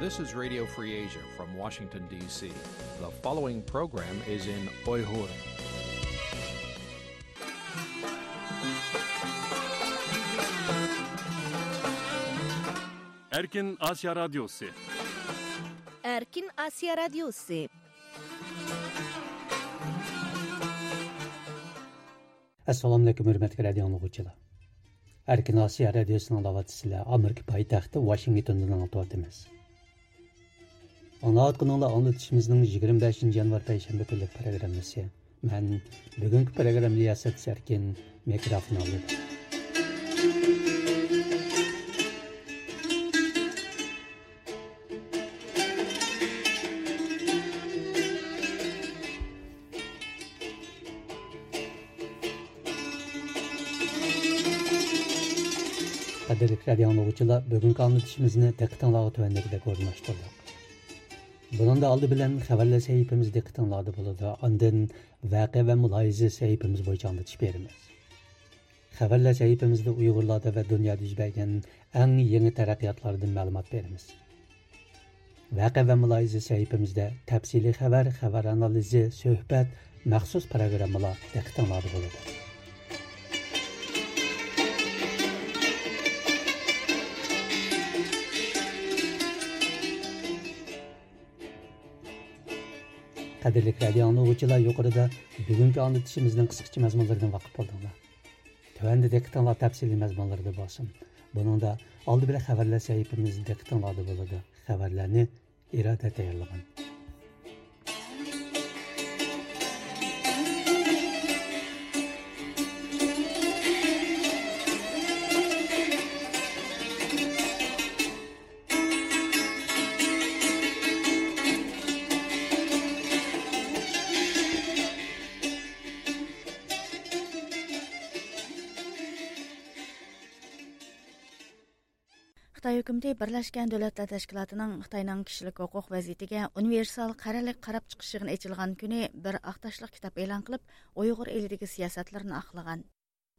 This is Radio Free Asia from Washington, D.C. The following program is in Uyghur. Erkin Asya Radyosu Erkin Asya Radyosu assalomu alaykum hurmatli radio anglag'uvchilar erkin osiyo radiosining davatisilar amerika poytaxti vashingtondan anglatyapmiz Ана атқыныңла аңлытышымызның 25 январ пәйшәмбе күлік программасы. Мән бүгінгі программ Лиясат Сәркен микрофон алды. Qadirlik radio anlıqçılar bugünkü anlatışımızını dəqiq tənlağı tövəndəkidə qorunlaşdırdı. Bunun da aldı bilen haberler sahipimiz dikkatinlerde bulundu. Andın vaqe ve mülayizi sahipimiz boyunca anlatış verimiz. Haberler sahipimizde Uygurlarda ve dünyada yüzbeygen en yeni terakkiyatlardan malumat verimiz. Vaqe ve mülayizi sahipimizde tepsili haber, haber analizi, söhbet, məxsus proqramlar dikkatinlerde bulundu. Qadirlik radio anlıqçılar yuqarıda bugünkü anlatışımızın qısqıcı məzmunlarından vaqif oldunlar. Tövəndə diqqətinizə təfsilli məzmunlarda bolsun. Bunun da aldı bilə xəbərlər səhifəmizdə diqqətinizə болады. Xəbərləri irada tayarlanıb. Hökuməti Birləşmiş Dövlətlər Təşkilatının Xitayның kişilik hüquq vəziyyətinə universal qararlıq qarab çıxış yığını açılğan günü bir aqtaşlıq kitab elan qılıb, Uyğur elidəki siyasətlərini aqlagan.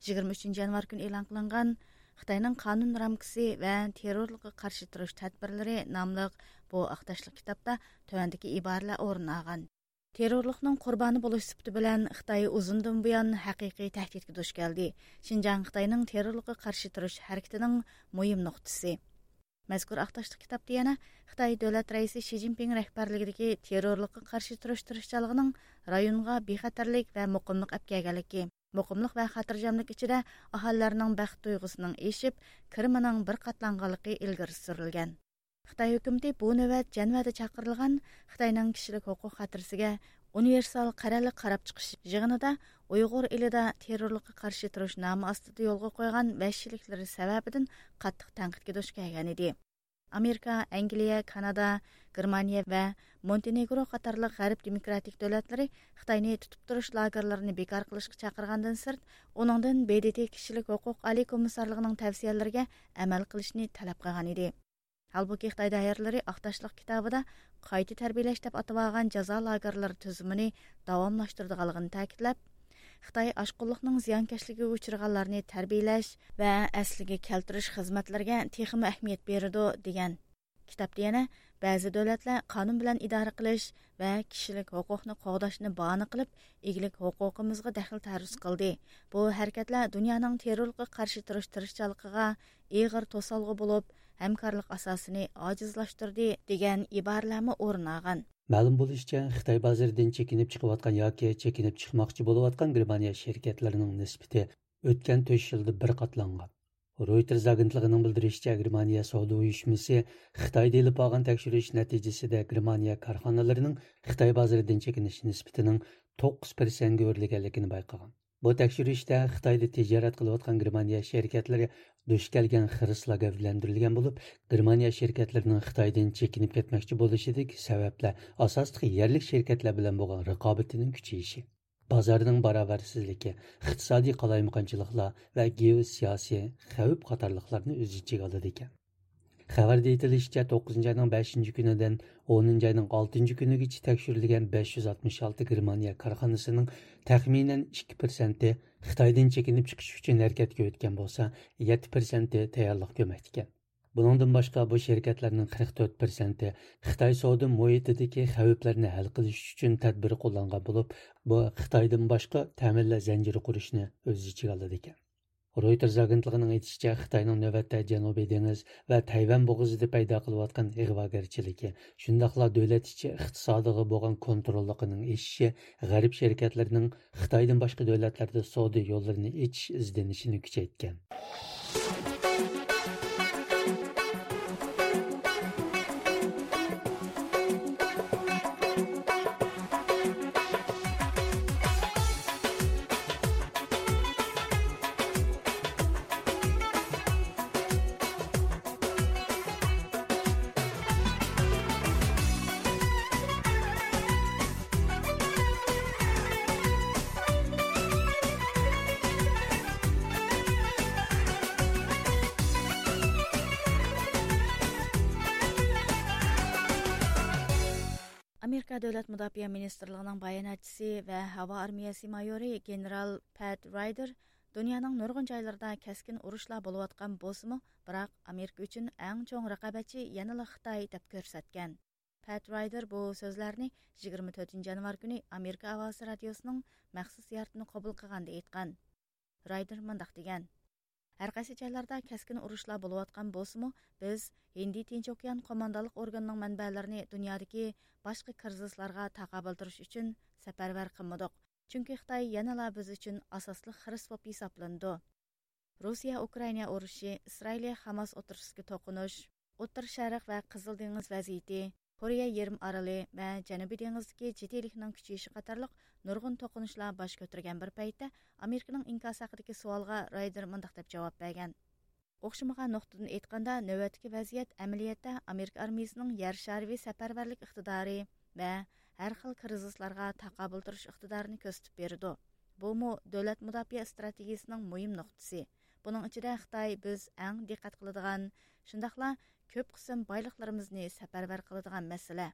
23 yanvar günü elan qılınğan Xitayның qanun ramkası və terrorluğa qarşı turuş tədbirləri namlıq bu aqtaşlıq kitabda tövəndəki ibarələr orun alğan. Terrorluqның qurbani buluş sübti bilan Xitoy uzundan buyon haqiqiy təhdidə duş gəldi. Şinjan Xitoyның terrorluğa qarşı turuş hərəkətinin mühim nöqtəsi. Мәзкур ақташлық китапта yana Xitoy davlat raisi Shi Jinping rahbarligidagi terrorlikqa qarshi turish tirishchiligining rayonga bexatarlik va muqimlik olib kelganligi, muqimlik va xotirjamlik ichida aholilarning baxt tuyg'usining eshib, kirimining bir qatlanganligi ilgari surilgan. Xitoy hukumati bu huquq xotirasiga Универсал қаралық қарап чыгыш жыгынында Уйғур илидә террорлыкка каршы турыш намы астыда ялга қойған вәхшилекләре сәбәбідің қаттық тәнкыйтькә душ келген еді. Америка, Англия, Канада, Германия ва Монтенегро қатарлық гарип демократик дәүләтләре Қытайны тұтып тұрыш лагерларын бекар кылышка чакыргандан сырт, оныңдан БДТ кишилек хукук али кылган. Halbuki Xitoy dairələri Aqtaşlıq kitabida qayta tərbiyələş deyə atılған jazo lagerləri tüzümünü davamlaşdırdığını təkidləb, Xitoy aşqulluqning ziyonkashligiga uchraganlarni tarbiyalash va asliga keltirish xizmatlariga texmi ahamiyat beradi degan kitobda yana ba'zi davlatlar qonun bilan idora qilish va kishilik huquqni qo'g'dashni bahona qilib eglik huquqimizga daxl taruz qildi bu harakatlar dunyoning terrorga qarshi turish tirishchiligiga ig'ir to'solg'i bo'lib hamkorlik asosini ojizlashtirdi degan iboralarni o'rin olgan ma'lum bo'lishicha xitoy bozoridan chekinib chiqayotgan yoki chekinib chiqmoqchi bo'layotgan germaniya shirkatlarining nisbati o'tgan to'rt yilda bir qatlangan Reuters agentligining bildirishicha Germaniya savdo uyushmasi Xitoyda ilib olgan tekshirish natijasida Germaniya korxonalarining Xitoy bozoridan chekinish nisbatining 9% ga o'rlaganligini bayqagan. Bu tekshirishda Xitoyda tijorat qilayotgan Germaniya shirkatlari duch kelgan xirislar gavdlantirilgan bo'lib, Germaniya shirkatlarining Xitoydan chekinib ketmoqchi bo'lishidagi sabablar asosli yerlik shirkatlar bilan bo'lgan raqobatining kuchayishi. Bozorning barobarsizligi, iqtisodiy qalaymaqonchiliklar va geosiyosiy xavf qatorliqlarni o'z ichiga oladi ekan. Xabarda aytilishicha 9 ayning 5 kunidan 10 ayning 6 kunigacha tekshirilgan 566 Germaniya korxonasining taxminan 2% Xitoydan chekinib chiqish uchun harakatga o'tgan bo'lsa, 7% tayyorlik ko'rmoqda ekan. Buningdan boshqa bu shirkatlarning 44 persenti Xitoy savdo muhitidagi xavflarni hal qilish uchun tadbir qo'llangan bo'lib, bu Xitoydan boshqa ta'minlash zanjiri qurishni o'z ichiga oladi ekan. Reuters agentligining aytishicha, Xitoyning navbatda Janubiy dengiz va Tayvan bo'g'izida paydo qilayotgan ig'vogarchiligi, shundaqla davlat ichi iqtisodiga bo'lgan kontrolligining eshishi g'arb shirkatlarining Xitoydan boshqa davlatlarda savdo yo'llarini ichish izlanishini kuchaytgan. Davlat mudofaa ministrligining bayonotchisi va havo armiyasi mayori general pat rayder dunyoning nurg'un joylarida kaskin urushlar bo'layotgan bo'lsimi biroq amerika uchun eng cho'ng raqobatchi yanala xitoy deb ko'rsatgan pat rayder bu so'zlarni 24 yanvar kuni amerika ovozi radiosining maxsus yartini qabul qilganda aytgan rayder mundoq degan. Әр жайларда кәскен ұрышлар болып атқан болсымы, біз Hindi Tinch Okean командалық органның мәнбәләрне дөньядагы башка кризисларга тақабыл турыш өчен сәфәрвәр кылмадык. Чөнки Хытай янала biz өчен асаслы хирис булып хисапланды. Русия Украина урышы, Израилия Хамас отырышыга токуныш, Отыр Шәрык ва Кызыл диңгез вазiyati, Koreya yarim oroli va Janubiy dengizdagi jiddiylikning kuchayishi qatorliq nurg'un to'qinishlar bosh ko'targan bir paytda Amerikaning inkos haqidagi savolga Rayder mundaq deb javob bergan. O'xshamagan nuqtadan aytganda, navbatdagi vaziyat amaliyotda Amerika armiyasining yer shariviy safarbarlik iqtidori va har xil krizislarga taqobil turish iqtidorini ko'rsatib berdi. Davlat muhim nuqtasi. Buning ichida biz ko'p qism boyliqlarimizni safarbar qiladigan masala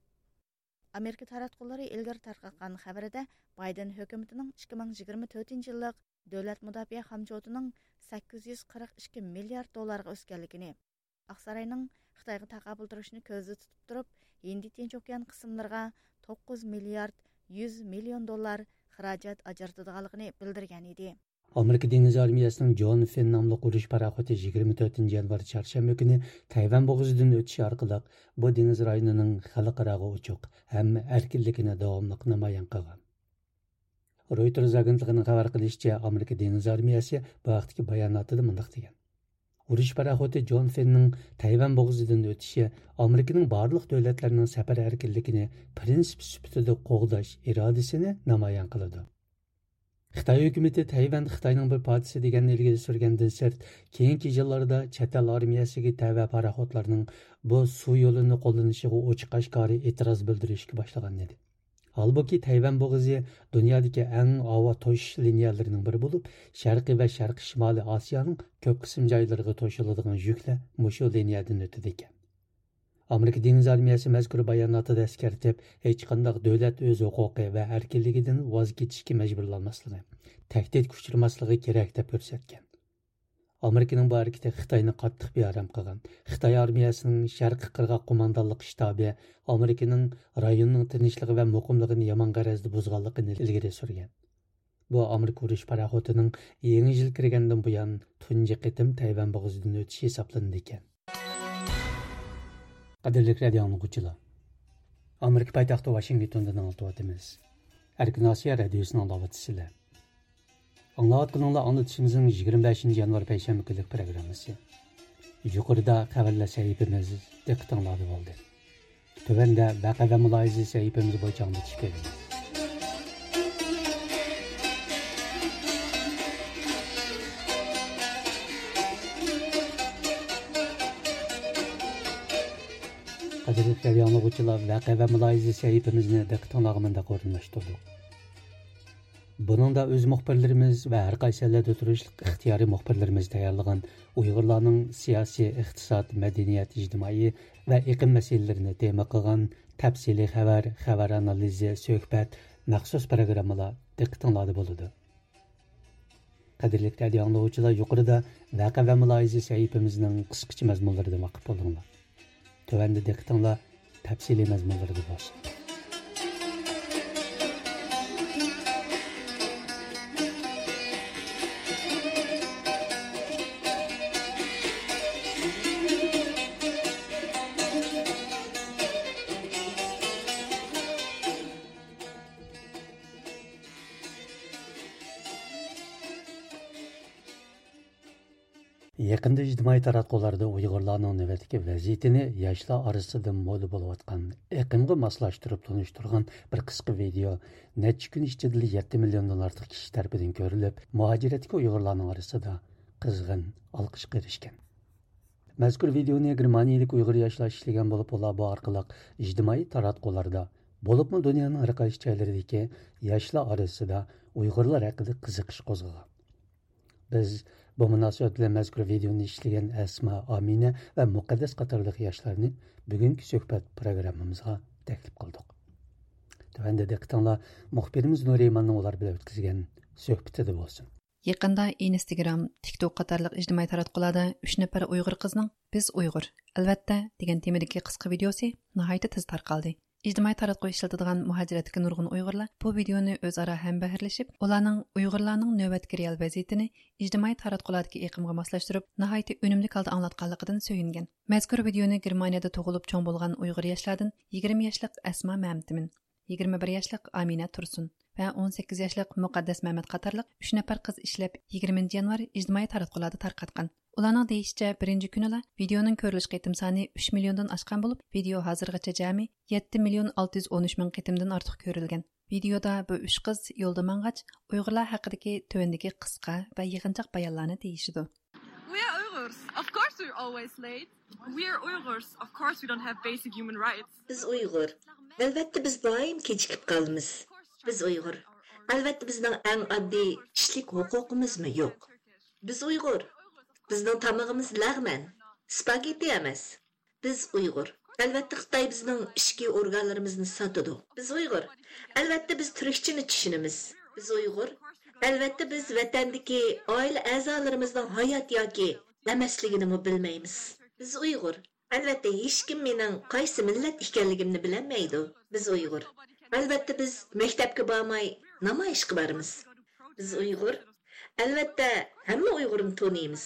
amerika taratqullari ilgari tarqatgan xabarida bayden hukumatining 2024 yillik davlat mudofaa hamjotining 842 milliard dollarga o'sganligini aqsarayning xitoyga taqobil turishni ko'zda tutib turib hindi tinch okean qismlariga 9 milliard 100 million dollar xarajat ajratadiganligini bildirgan edi. Amerika dengiz armiyasining John Fenn nomli urush paraxoti 24 yanvar chorshanba kuni Tayvan bo'g'ozidan o'tishi orqali bu dengiz rayonining xalqaroga uchuq ham erkinligini davomli namoyon qilgan. Reuters agentligining xabar qilishicha, Amerika dengiz armiyasi bu vaqtdagi bayonotida mundaq degan. Urush paraxoti John Fennning Tayvan bo'g'ozidan o'tishi Amerikaning barliq davlatlarining safar erkinligini prinsip sifatida qo'g'dash irodasini namoyon qiladi. Xitoy hukumati Tayvan Xitoyning bir partisi deganni ilgari surgandan sirt, keyingi yillarda chet el armiyasiga tava paraxodlarning bu suv yo'lini qo'llanishiga ochiq oshkori e'tiroz bildirishga boshlagan edi. holbuki Tayvan bo'g'izi dunyodagi eng ava to'shish liniyalarining biri bo'lib, sharqiy va sharqi shimoliy Osiyoning ko'p qism joylariga to'shiladigan yuklar mushu liniyadan o'tadi ekan. Amerika dengiz armiyasi mazkur bayonotida eskartib, hech qanday davlat o'z huquqi va erkinligidan voz kechishga majburlanmasligi, tahdid kuchirmasligi kerak deb ko'rsatgan. Amerikaning bu harakati Xitoyni qattiq bearam qilgan. Xitoy armiyasining Sharqi qirg'oq qo'mondonlik shtabi Amerikaning rayonning tinchligi va muqimligini yomon g'arazda buzganligini ilgari surgan. Bu Amerika qitim Tayvan. qadrlik radio anglaguvchilar amerika poytaxti vashingtondan anglatyapmiz erkin osiyo radiosini anglayapsizlar anglayotganinglar anlatishimizning yigirma beshinchi yanvar payshanba kunlik programmasi yuqorida xabarlar sahifamiz diqqat bo'ldi tuanda vaqa va muloyiza sahifamiz bo'yicha anglatib kelamiz Qadirlik yanılğıçılar vaqe və mülahizə səhifəmizni diqqətinizdə qorunlaşdırdıq. Buningda o'z muxbirlarimiz va har qaysi yerlarda turishliq ixtiyoriy muxbirlarimiz tayyorlagan Uyg'urlarning siyosiy, iqtisod, madaniyat, ijtimoiy va iqlim masalalarini tema qilgan tafsiliy xabar, xabar analizi, suhbat, maxsus programmalar diqqatinglarda bo'ladi. Qadrli radio yuqorida vaqa va muloyiza sahifamizning qisqacha mazmunlaridan vaqif bo'linglar. Tövəndə diqqətinizlə təfsili məzmunları olsun. Ijtimoiy taratqularda Uyg'urlarning navbatdagi vaziyatini yoshlar orasida moda bo'layotgan iqlimga moslashtirib tunishtirgan bir qisqa video necha kun ichida 7 milliondan ortiq kishi tarafidan ko'rilib, muhojiratga Uyg'urlarning orasida qizg'in olqishga erishgan. Mazkur videoni Germaniyalik Uyg'ur yoshlar ishlagan bo'lib, ular bu orqali ijtimoiy taratqularda bo'libmi dunyoning har qaysi joylaridagi yoshlar orasida Uyg'urlar haqida qiziqish qo'zg'agan. Biz Bu munosabat bilan mazkur videoni ishlagan Asma Amina va Muqaddas qatorliq yoshlarni bugungi suhbat programmamizga taklif qildik. Tövəndə diqqətinizlər muxbirimiz Nurimanның ular bilan o'tkazgan suhbatida bo'lsin. Yaqında Instagram, TikTok qatorliq ijtimoiy taratqularda 3 nafar Uyg'ur qizning "Biz Uyg'ur, albatta" degan temadagi qisqa videosi nihoyatda tez tarqaldi. İctimai таратқы işletedigan muhaciretki nurgun uyg'urlar bu videonu özara hem behirleşip, olanın Uyghurlarının nöbetki real vaziyetini ijtimai таратқыладки iqimga maslaştırıp, nahayeti önümlü kaldı anlatqanlıqıdan söyüngen. Мәзкүр videonu Germaniyada toğulup çoğun bolgan Uyghur yaşladın 20 yaşlıq Asma Мәмтімін, 21 yaşlıq Amina Tursun və 18 yaşlıq Muqaddas Мәмәт қатарлық 3 nəfər qız işləp 20 yanvar ijtimai таратқылады tarqatqan. Уларның дейишчә, беренче күнелә видеоның көрүлүш кытым саны 3 миллиондан ашкан булып, видео хәзергечә җәми 7 миллион 613 мең кытымдан артык көрелгән. Видеода бу 3 кыз юлда маңгач, уйгырлар хакындагы төвендәге кыска ва йыгынчак баянларны тиешиду. We are Uyghurs. Of course we're always late. We are Uyghurs. Of course we don't have basic human rights. Biz Uyghur. Әлбәттә без даим кечикип калмыз. Без Uyghur. Әлбәттә безнең иң адди кишлек хукукыбыз юк. Biz Uyghur. Bizning tamog'imiz lag'man, spagetti emas. Biz Uyg'ur. Albatta Xitoy bizning ichki organlarimizni sotadi. Biz Uyg'ur. Albatta biz turkchini tushunamiz. Biz Uyg'ur. Albatta biz vatandagi oila a'zolarimizning hayot yoki emasligini bilmaymiz. Biz Uyg'ur. Albatta hech kim mening qaysi millat ekanligimni bilmaydi. Biz Uyg'ur. Albatta biz maktabga bormay namoyish qilamiz. Biz Uyg'ur. Albatta hamma Uyg'urni.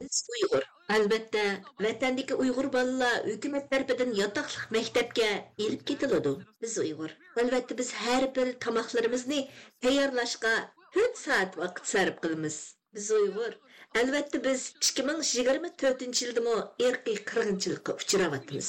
Біз ئۇيغۇر ئەلۋەتتە ۋەتەندىكى ئۇيغۇر بالىلار ھۆكۈمەت تەرىپىدىن ятақлық مەكتەپكە ئېلىپ كېتىلىدۇ Біз ئۇيغۇر ئەلۋەتتە біз ھەر بىر تاماقلىرىمىزنى تەييارلاشقا تۆت سائەت ۋاقىت سەرپ Біз biz ئۇيغۇر біз بىز ئىككى مىڭ يigirma to'rtinchi yildimi uchrayapmiz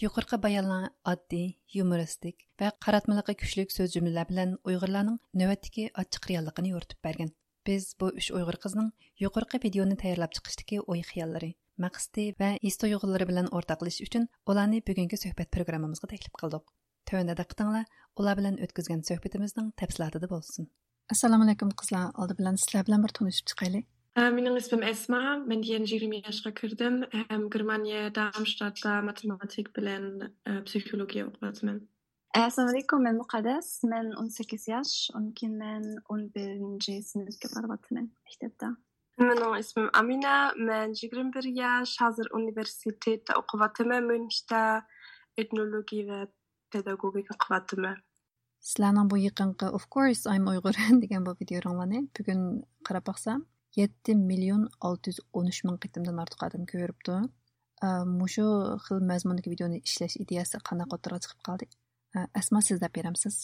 Yuqorqi bayonlar oddiy, yumoristik va qaratmaliqi kuchlik so'z jumlalar bilan Uyg'urlarning navbatdagi ochiq realligini yo'ritib bergan. Biz bu uch Uyg'ur qizning yuqorqi videoni tayyorlab chiqishdagi o'y-xayollari, maqsadi va his tuyg'ulari bilan o'rtoqlashish uchun ularni bugungi suhbat programmamizga taklif qildik. Tövəndə diqqətinizlə ular bilan o'tkazgan suhbatimizning tafsilotida bo'lsin. Assalomu alaykum qizlar. Oldi bilan sizlar bilan bir tanishib chiqaylik. Min jestem Esma, będę inżynierka Kurdem, Germania, Darmstadt, matematyk, Belen, psychologia obrazmen. السلام عليكم من مقدس من أنسكسياش وممكن من أون بالنجيس من كبربط من حتى من اسم أمينة من جيجرن برياش حاضر أونيفرسيتيت أقواتما من حتى إثنولوجي وبيداغوجيك أقواتما Сіләнің бұйықыңқы, of course, I'm Uyghur деген бұл видео раңланы. Бүгін қарап бақсам, yetti million olti yuz o'n uch ming qitimdan ortiq odam ko'ribdi. Э, mushu xil mazmundagi videoni ishlash ideyasi qanaqa o'tirg'a chiqib qoldi? Э, Asma siz deb beramsiz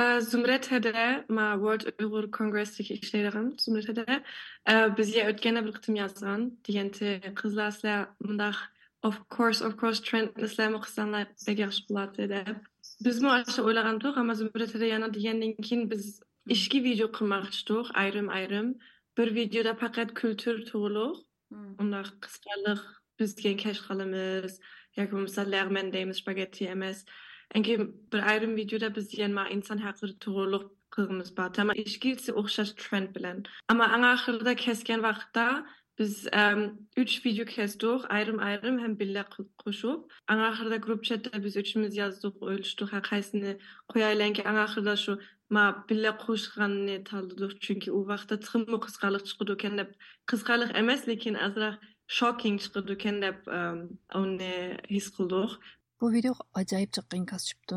э, zumratada ma world uyg'ur kongressdagi ishlaydigan zumratada bizga o'tganda bir qitim yozgan deganda qizlar sizlar bundaq of course of course trendni sizlarmi qilsanglar yaxshi bo'ladi deb. Bizmi shu o'ylagan ammo zumrat hada yana degandan keyin biz ishki video qilmoqchidik ayrim ayrim. Bir videoda faqat kultur to'g'liq undaq qisqalik bizga kash qilamiz yoki bo'lmasa lag'man deymiz spagetti emas. Anki bir ayrim videoda biz yana inson haqida to'g'riliq qilgimiz bor. Tama ishgilsi o'xshash trend bilan. Ammo ang oxirida kesgan vaqtda Biz um, üç video kesdik, ayrım ayrım hem bille koşup. Anahırda grup chatta biz üçümüz yazdık, ölçtük, ha kaysını koyaylan ki anahırda şu ma bille koşganını taldık. Çünkü o vaqtda tığımı kısqalık çıkıdı eken dep. Kısqalık emes, lekin azra shocking çıkıdı eken dep um, onu his qıldık. Bu video ajoyib chiqqan inkos chiqibdi.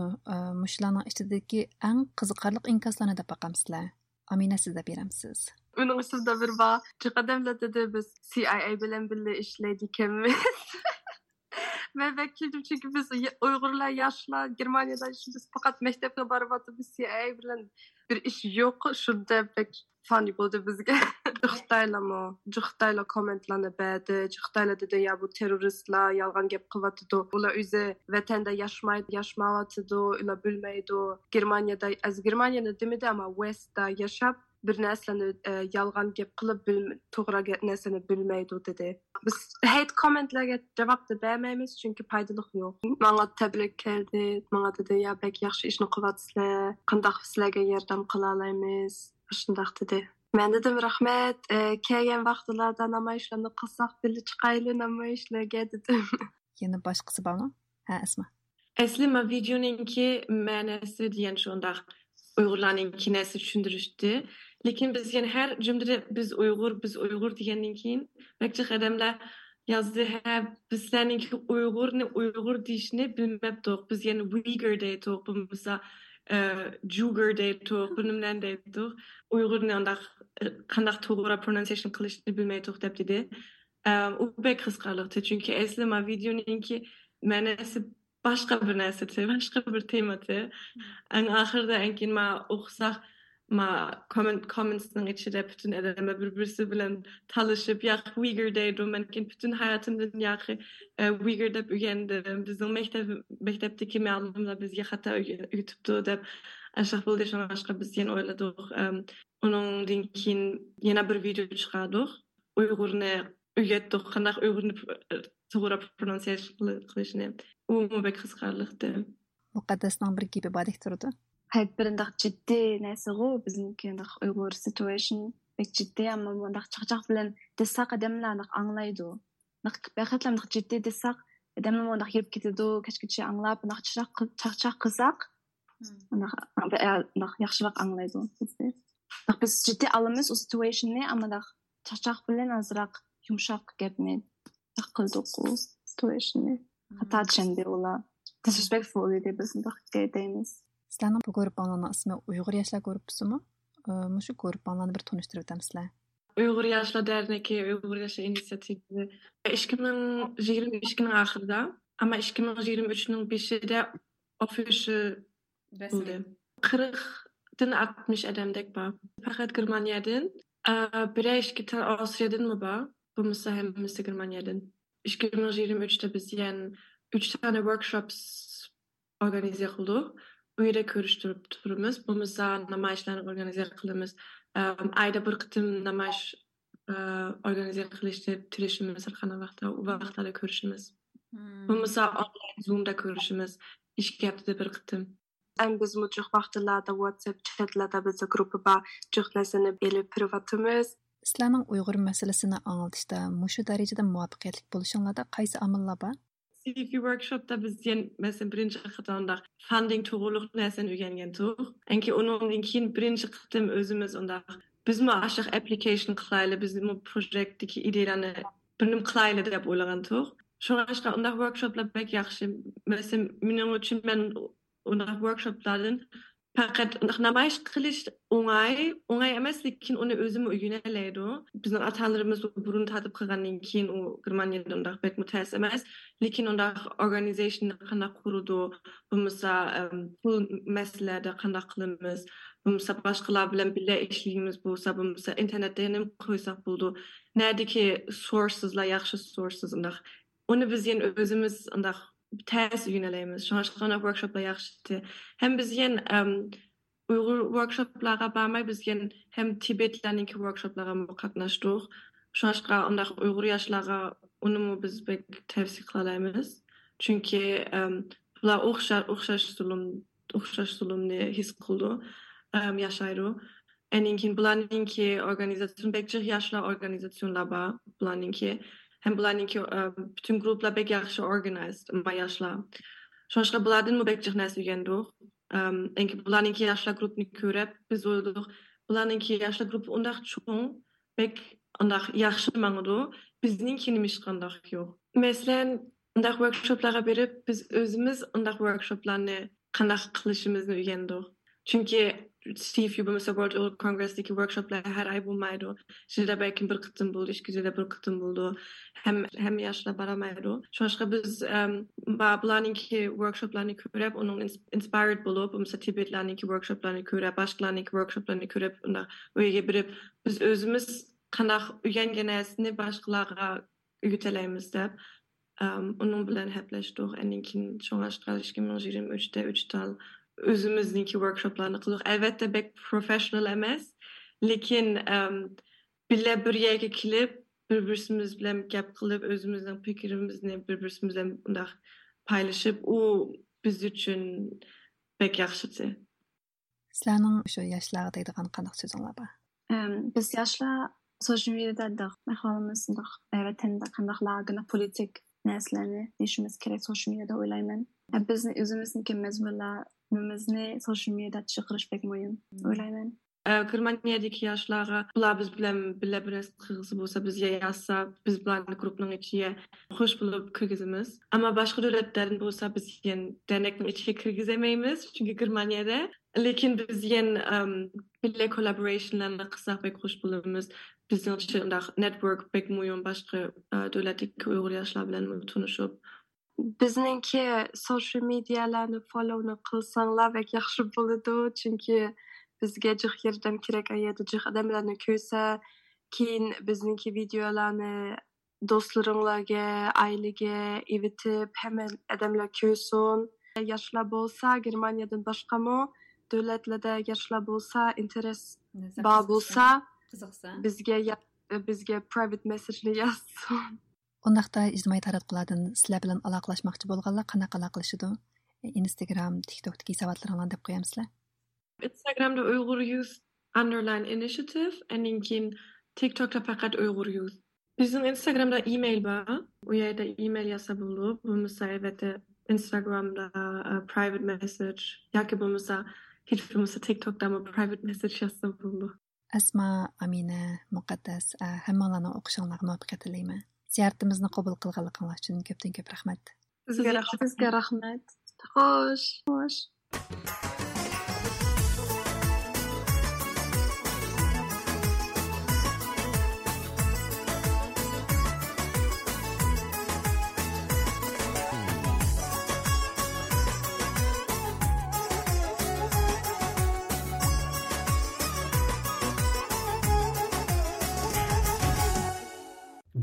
Mushlarning ichidagi eng qiziqarli inkoslarni deb baqamsizlar. Amina sizda beramsiz. Onun üstünde bir. Çıkademle dedi biz CIA bilen bile işleydikemiz. Ve bekledim çünkü biz Uygurlar yaşlar Germanya'da biz fakat mektepte barbatı biz CIA bilen bir iş yok. Şurada pek funny buldu bizge. Cıhtayla mı? Cıhtayla komentlarını beğendi. Cıhtayla dedi ya bu teröristler yalgan gep kıvatıdı. Ula üze vatanda yaşmaydı, yaşmavatıdı. Ula bilmeydi. Germanya'da, az Germanya'nı demedi ama West'da yaşap bir narsani e, yolg'on gap qilib to'g'ri narsani bilmaydi dedi. Biz hate commentlarga javob bermaymiz chunki foydaliq yo'q. Manga tabrik keldi manga dedi ya bek yaxshi ishni qilyapsizlar qandoq sizlarga yordam qila olamiz? Shundoq dedi. Man dedim rahmat e, kelgan vaqtlarda namoyishlarni qilsak birga chiqayli namoyishlarga dedim. Yana boshqasi bormi? Ha isma asli ma videoningki ma'nosi degan shundoq uyg'urlarning kinasi tushuntirishdi lekin biz yana har jumlada biz Uygur, biz Uygur degenden keyin bakçı adamlar yazdı ha bizlerninki Uygur ne Uygur deyishni bilmabdiq Biz yana Uyghur deydik. bo'lmasa juger e, Jugur deydik. uyg'urni deydik. Andaq qandaq to'g'ri pronunciation qilishni bilmaydiq deb dedi. E, u bek qiziqarliqdi. Chunki asli videoninki ma'nosi boshqa bir narsa, boshqa bir temati. Ang oxirida keyin man o'qisak ma commentsның içinde bütün edeme birbirisi bilen talışıp ya Uyghur deydim ben bütün hayatımda ya Uyghur dep ügendim bizim mektep mektepteki mealımda biz ya hatta YouTube'da dep aşağı buldu biz yeni oyladık onun dinkin bir video bir хайт бир андак жиддий нерсе го. Биздики андак уйгур situation бек жиддий амма андак чакчак менен десак адамдар андак аңлайды бакытлы андак жиддий десак адамдар андак йөрүп кетеди кечкече аңлап андак чакчак кылсак андак яхшвак аңлайды андак биз алмыз алабыз у ситуэйшнни амма андак чакчак менен азыраак юмшак кепни кылдык у ситуэйшнни ката дэ ула. Disrespectful деп биз андак Sizlarning bu ko'rib-anglana ismi Uyg'ur yoshlar ko'ribsizmi? Mushu ko'rib-anglani bir tanishtirib o'tam sizlar. Uyg'ur yoshlar darniki, Uyg'ur yoshlar inisiativi 2022-ning oxirida, ammo 2023ning 5-ida ofishi bo'ldi. 40dan 60 odamdek bor. Faqat Germaniyadan, bir ikkidan Avstriyadanmi bor? Bo'lmasa hammasi Germaniyadan. 2023-da biz yan 3 tane workshops organize qildik. Uyda ko'rishtirib turibmiz. Bo'lmasa namoyishlarni organiza qilamiz. Ayda bir qitim namoyish organiza qilishni tirishimiz har qanday vaqtda u vaqtlarda ko'rishimiz. Bo'lmasa onlayn zoomda ko'rishimiz ishga haftada bir qitim. Biz mujuq vaqtlarda whatsapp chatlarda bizni gruppa juq narsani elib privatimiz sizlarning uyg'ur masalasini anglitishda mushu darajada muvaffaqiyatli bo'lishinglarda qaysi omillar bor CV-workshop da bizien mesela birinchi qatorda funding to'g'riliq narsani o'rgangan anki undan keyin birinchi qitim o'zimiz unda bizmi ashiq application qilayli bizmi proyektdagi ideyalarni bir äh, nima qilayli deb o'ylagan to'q shunga qarashqa undaq workshoplar bak yaxshi masalan mening uchun man undaq workshoplardan faqat namoyish qilish o'ng'ay o'ng'ay emas lekin uni o'zim o'rganalaydi bizni atalarimiz burun tatib qilgandan keyin u germaniyada undaq bek mutas emas lekin undaq organizationni qanday qurdi? Bo'lmasa pul masalalarda qanday qilamiz? Bo'lmasa boshqalar bilan birga ishlaymiz bo'lsa bo'lmasa internetda yana qo'ysak bo'ldi. Nadiki sourceslar yaxshi sources undaq. Uni biz yana o'zimiz undaq tez yönelimiz. Şanşkana workshopla yaxşıdır. Hem biz yen um, Uyghur workshoplara barmay biz yen hem Tibetlerninki workshoplara muqatnaşdıq. Şanşqa ondaq Uyghur yaşlara unumu biz bek tevsi qılalaymiz. Çünki um, bula oxşar oxşar zulum oxşar zulumni his qıldı. Um, yaşaydı. Eninkin bulaninki organizasyon bekçi yaşlar organizasyonlar var. Bulaninki hem bularninki bütün gruplar bek yaxşı organized ma yaşlar. Şoşqa bulardan mı bekçi näs ügendik. Enki bularninki yaşlar grupni körep biz oyladık. Bularninki yaşlar grup undaq çoğun bek undaq yaxşı maňydy. Bizninkini mişqandaq yok. Meselen undaq workshoplara berip biz özümüz undaq workshoplarni qandaq qilishimizni ügendik. Çünkü Steve Jobimiz'e World Oil Congress'teki workshoplar her ay bulmaydı. Şimdi de belki bir kıtım buldu, iki güzel bir kıtım buldu. Hem, hem yaşına baramaydı. Şoşka biz um, bularninki workshoplarını görüp, onun inspired bulup, mesela Tibetlerninki workshoplarını görüp, başkalarninki workshoplarını görüp, uyga birip, biz özümüz kanak qanaq öyrəngenəsini başqalarına öyrətələyimiz deyib. Um, onun bilan həpləşdik. Əndən keyin şoňa 2023-də 3 tal o'zimizniki workshoplarni qildik albatta bek professional emas lekin um, birga bir yerga kelib bir birimiz bilan gap qilib o'zimizning fikrimizni bir birimiz bilan undaq paylaşıb u biz uchun bek yaxshisi sizlarning o'sha yoshlar deydigan qanaqa so'zinglar bor biz yoshlar social mediada aholimiz vatanda politik narsalarni deyishimiz kerak social mediada o'ylayman bizni o'zimizniki mazmunlar Mümüzni sosyal medyada çıkırış pek mayın. Öyle Германиядеги яшларга булар биз белән белә бераз кыргызы булса безгә язса, без белән группның ичигә хуш булып киргизебез. Әмма башка дәүләтләрдән булса без ген дәнекнең ичигә киргиземәйбез, чөнки Германиядә lekin biz yen um, bile collaborationlarla kısak pek hoş bulurumuz. Bizim için network pek muyum başka uh, devletik uygur yaşlar bilen tanışıp bizningki social medialarni followni qilsanglar yaxshi bo'ladi chunki bizga jiq yordam kerak yerda jiq odamlarni ko'rsa keyin bizningki videolarni do'stlaringlarga ailaga evitib hamma odamlar ko'rsin. Yoshlar bo'lsa germaniyadan boshqami davlatlarda yoshlar bo'lsa interes bor bo'lsa bizga bizga private messageni yozsin Ondaqda ijtimoiy taratqulardan sizlar bilan aloqalashmoqchi bo'lganlar qanaqa aloqalashadi? Instagram, TikTokdagi hisobotlaringlarni deb qo'yamsizlar? Instagramda Uyg'ur Youth underline initiative, and keyin TikTokda faqat Uyg'ur Youth. Bizim Instagramda e-mail bor. U yerda e-mail yozsa bo'ladi. Bo'lmasa albatta Instagramda uh, private message yoki bo'lmasa hech bo'lmasa TikTokda private message yozsa bo'ladi. Asma, Amina, Muqaddas, hammalarni o'qishinglarga muvaffaqiyat tilayman. Ziyoratimizni qabul qilganliginglar uchun ko'pdan ko'p rahmat. Sizga rahmat. Sizga rahmat. Xo'sh. Xo'sh